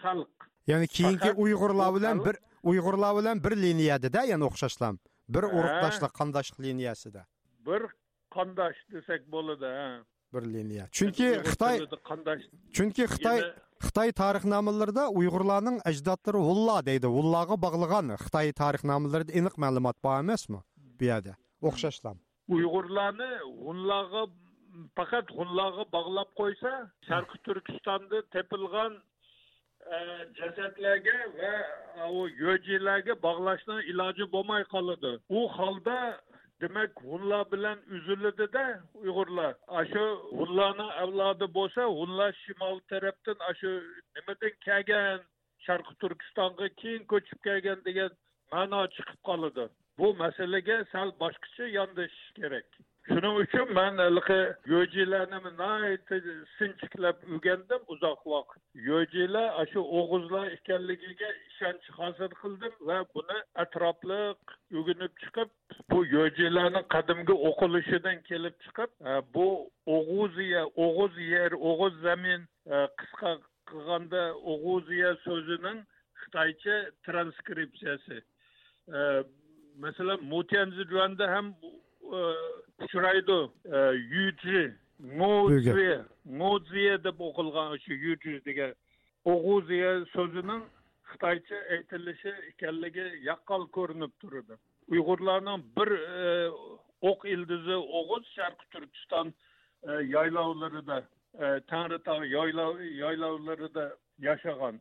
xalq ya'ni keyingi uyg'urlar bilan bir uyg'urlar bilan bir liniyadada ya'ni o'xshashlam. Bir urug'doshlik qandoshlik liniyasida. Bir qandosh desak bo'ladi bir liniya. Chunki xitoy chunki xitoy xitoy tarixnomalarida uyg'urlarning ajdodlari vulla deydi. Vullaga bog'lagan xitoy tarixnomalarida aniq ma'lumot bor emasmi bu yerda? O'xshashlam. Uyg'urlarni hunlarga faqat hunlarga bog'lab qo'ysa sharqi turkistonda tepilgan jasadlarga va yo'jilarga bog'lashning iloji bo'lmay qoladi. U holda demak hunlar bilan uziladida uyg'urlar. Shu hunlarni avlodi bo'lsa hunlar shimol tarafdan shu nimadan kelgan? Sharqi turkistonga keyin ko'chib kelgan degan ma'no chiqib qoladi. Bu masalaga sal boshqacha yondashish kerak. Shuning uchun man haligi yo'jilarni sinchiklab o'rgandim uzoq vaqt. Yo'jilar shu o'g'izlar ekanligiga ishonch hosil qildim va buni atrofliq o'rganib chiqib bu yo'jilarni qadimgi o'qilishidan kelib chiqib e, bu o'g'uziya o'g'uz yer o'g'uz zamin e, qisqa qilganda o'g'uziya so'zining xitoycha transkripsiyasi. E, masalan masalan juanda ham uchraydi yuji mo'ziya mo'ziya deb o'qilgan shu yuji degan o'g'uziya so'zining xitoycha aytilishi ekanligi yaqqol ko'rinib turadi uyg'urlarning bir o'q ildizi o'g'iz sharqi turkiston yaylovlarida tangritog' yaylovlarida yashagan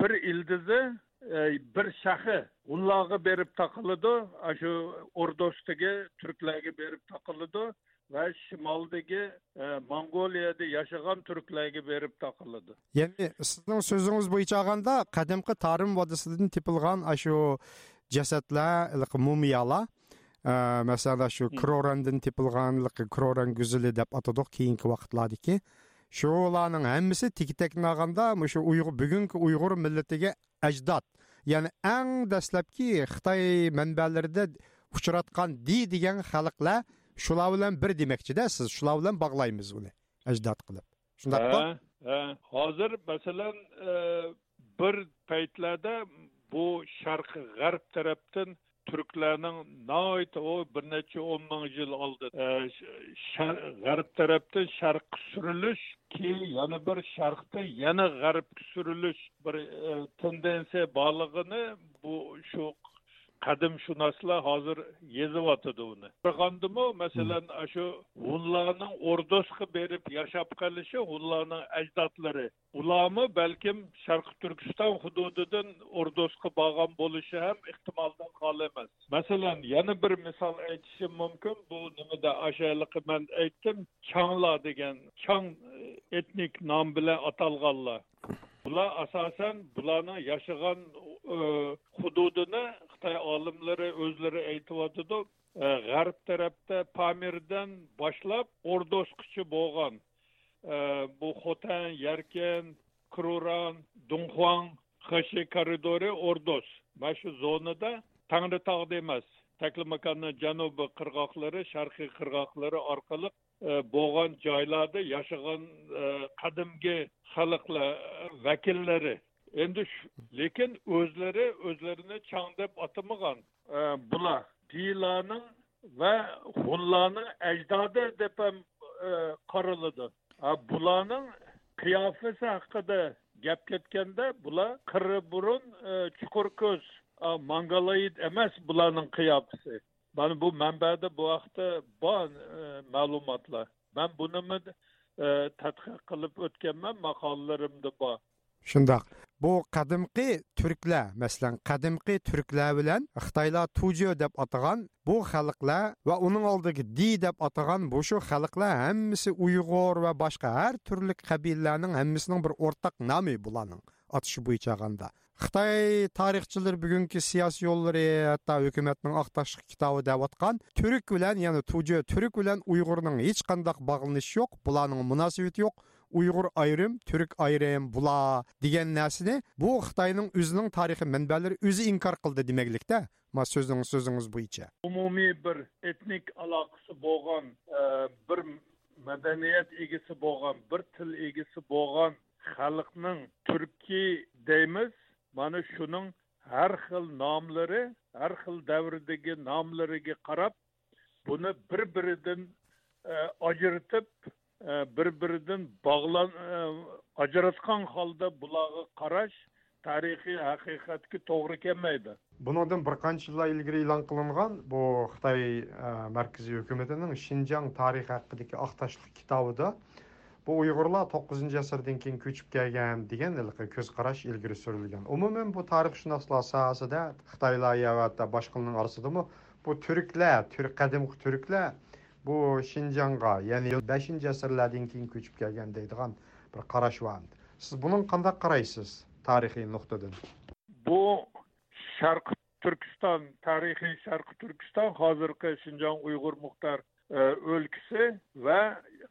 bir ildizi bir shahi unlarga berib taqiladi shu o'rdosdagi turklarga berib taqiladi va shimoldagi mongoliyada yashagan turklarga berib taqiladi ya'ni sizning so'zingiz bo'yicha olganda qadimgi tarim vodisidan tepilgan shu jasadlar mumiyalar masalan shu krorandan tepilgan kroran guzili deb atadik keyingi vaqtlardagi shularning hammasi tikitakni olganda shu uyg'ur bugungi uyg'ur millatiga ajdod. Ya'ni eng dastlabki xitoy manbalarida uchratgan di degan xalqlar shular bilan bir demoqchida siz shular bilan bog'laymiz uni ajdod qilib. Shundaqmi hozir masalan e, bir paytlarda bu sharqi g'arb tarafdan түркләрнең наайты о бер нәчә он мең ел алды ғарып тарафта шарқы сүріліш кейін яны бір шарқта яны ғарып күсіріліш бір тенденция балығыны, бұл шоқ qadimshunoslar hozir yezyotidi uni. Qandimi masalan shu hunlarning o'rdosga berib yashab qolishi hunlarning ajdodlari. Ularmi? Balkim sharqi turkiston hududidan o'rdosga borgan bo'lishi ham ehtimoldan xoli emas. Masalan yana bir misol aytishim mumkin. Bu nimada ashaliqi man aytdim? Changlar degan chang etnik nom bilan atalganlar bular asosan bularning yashagan e, hududini xitoy olimlari o'zlari aytyotidi e, g'arb tarafda pamirdan boshlab o'rdosqichi bo'lgan. E, bu xotan yarkan kruran dunxuang xashi koridori o'rdos. Mana shu zonada tangritog'da emas taklimakanni janubi qirg'oqlari sharqiy qirg'oqlari orqali E, bo'lgan joylarda yashagan e, qadimgi xalqlar e, vakillari. Endi lekin o'zlari o'zlarini chang deb atamagan bular dilarning va hunlarning ajdodi deb ham qaraladi. Bularning qiyofasi haqida gap ketganda bular qirri burun chuqur ko'z mongoloid emas bularning qiyofasi. Mana bu manbada bu haqda bor e, ma'lumotlar. Man buni e, tadqiq qilib o'tganman maqolalarimda bor. Shundoq. Bu qadimqi turklar masalan qadimqi turklar bilan xitoylar tujo deb atagan bu xalqlar va uning oldidagi di deb atagan bu shu xalqlar hammasi uyg'ur va boshqa har turli qabilalarning hammasining bir o'rtaq nomi bularning otishi bo'yicha olganda Хытай тарихчылар бүгүнкү сиясий жолдору атта өкмөттүн акташтык китабы деп аткан түрк менен, яны туже түрк менен уйгурнун эч кандай багынышы жок, булардын мунасибети жок. Уйгур айрым, түрк айрым була деген нерсени бу Хытайдын өзүнүн тарыхы менбелери өзү инкар кылды демеклекте. Ма сөзүңүз сөзүңүз буйча. Умумий бир этник алакасы болгон, ә, бир маданият эгеси болгон, бир тил эгеси болгон халыктын түрки деймиз, mana shuning har xil nomlari har xil davrdagi nomlariga qarab buni bir biridan ajratib bir biridan bog'lan ajratgan holda bularga qarash tarixiy haqiqatga to'g'ri kelmaydi. Bundan bir qancha yillar ilgari e'lon qilingan bu xitoy markaziy hukumatining shinjang tarixi haqidagi oqtashliq kitobida bu uyg'urlar to'qqizinchi asrdan keyin ko'chib kelgan degan ko'z qarash ilgari surilgan. Umuman bu tarixshunoslar sohasida xitoylar va boshqalarning orasidami? Bu turklar turk qadimgi turklar bu shinjongga ya'ni beshinchi asrlardan keyin ko'chib kelgan deydigan bir qarash bor siz buni qanday qaraysiz tarixiy nuqtadan? Bu sharqi turkiston tarixiy sharqi turkiston hozirgi shinjong uyg'ur muxtor E, o'lkasi va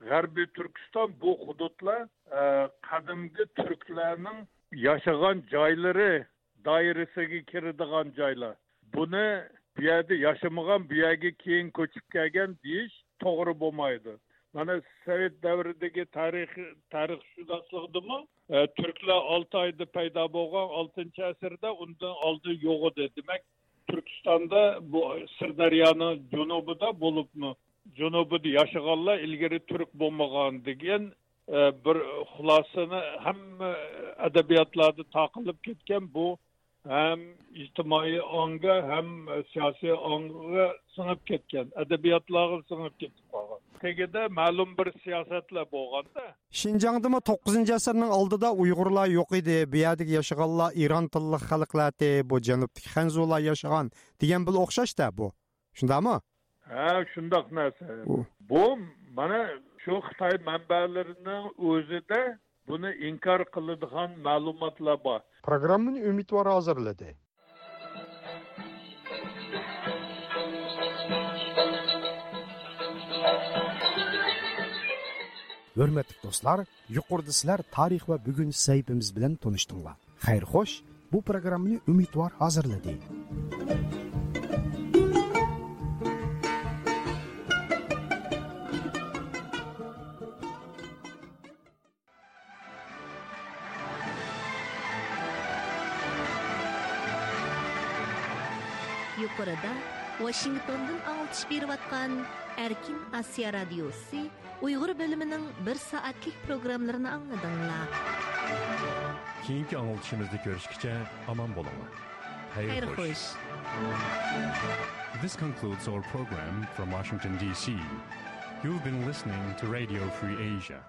g'arbiy turkiston bu hududlar e, qadimgi turklarning yashagan joylari doirasiga kiradigan joylar. Buni bu yerda yashamagan bu yerga keyin ko'chib kelgan deyish to'g'ri bo'lmaydi. Mana sovet davridagi tarix tarixshunosligidimi e, turklar olti oyda paydo bo'lgan oltinchi asrda undan oldin yo'q edi. Demak turkistonda bu sirdaryoni janubida bo'libmi? Junubida yashaganlar ilgari turk bo'lmagan degan e, bir xulosani hamma adabiyotlarda taqilib ketgan bu ham ijtimoiy ongga ham siyosiy ongga singib ketgan adabiyotlarga singib ketib qolgan. Tagida ma'lum bir siyosatlar bo'lganda shinjongdimi to'qqizinchi asrning oldida uyg'urlar yo'q edi bu yerdagi yashaganlar iron tilli xalqlardi bu janubdagi hanzular yashagan degan bil o'xshashda bu. Shundaymi ha shundoq narsa. Bu mana shu xitoy manbalarining o'zida buni inkor qiladigan ma'lumotlar bor. Programmani umidvor hozirladi. Hurmatli do'stlar yuqorida sizlar tarix va bugun saytimiz bilan tanishdinglar. Xayr xo'sh bu programmani umidvor hozirladi Анкорада Вашингтондон алып берип аткан Әркин Асия радиосы Уйгыр бөлүмүнүн 1 сааттык программаларын аңладыңлар. Кийинки аңылтышыбызды көрүшкүчө аман болуңар. Хайр хош. This concludes our program from Washington DC. You've been listening to Radio Free Asia.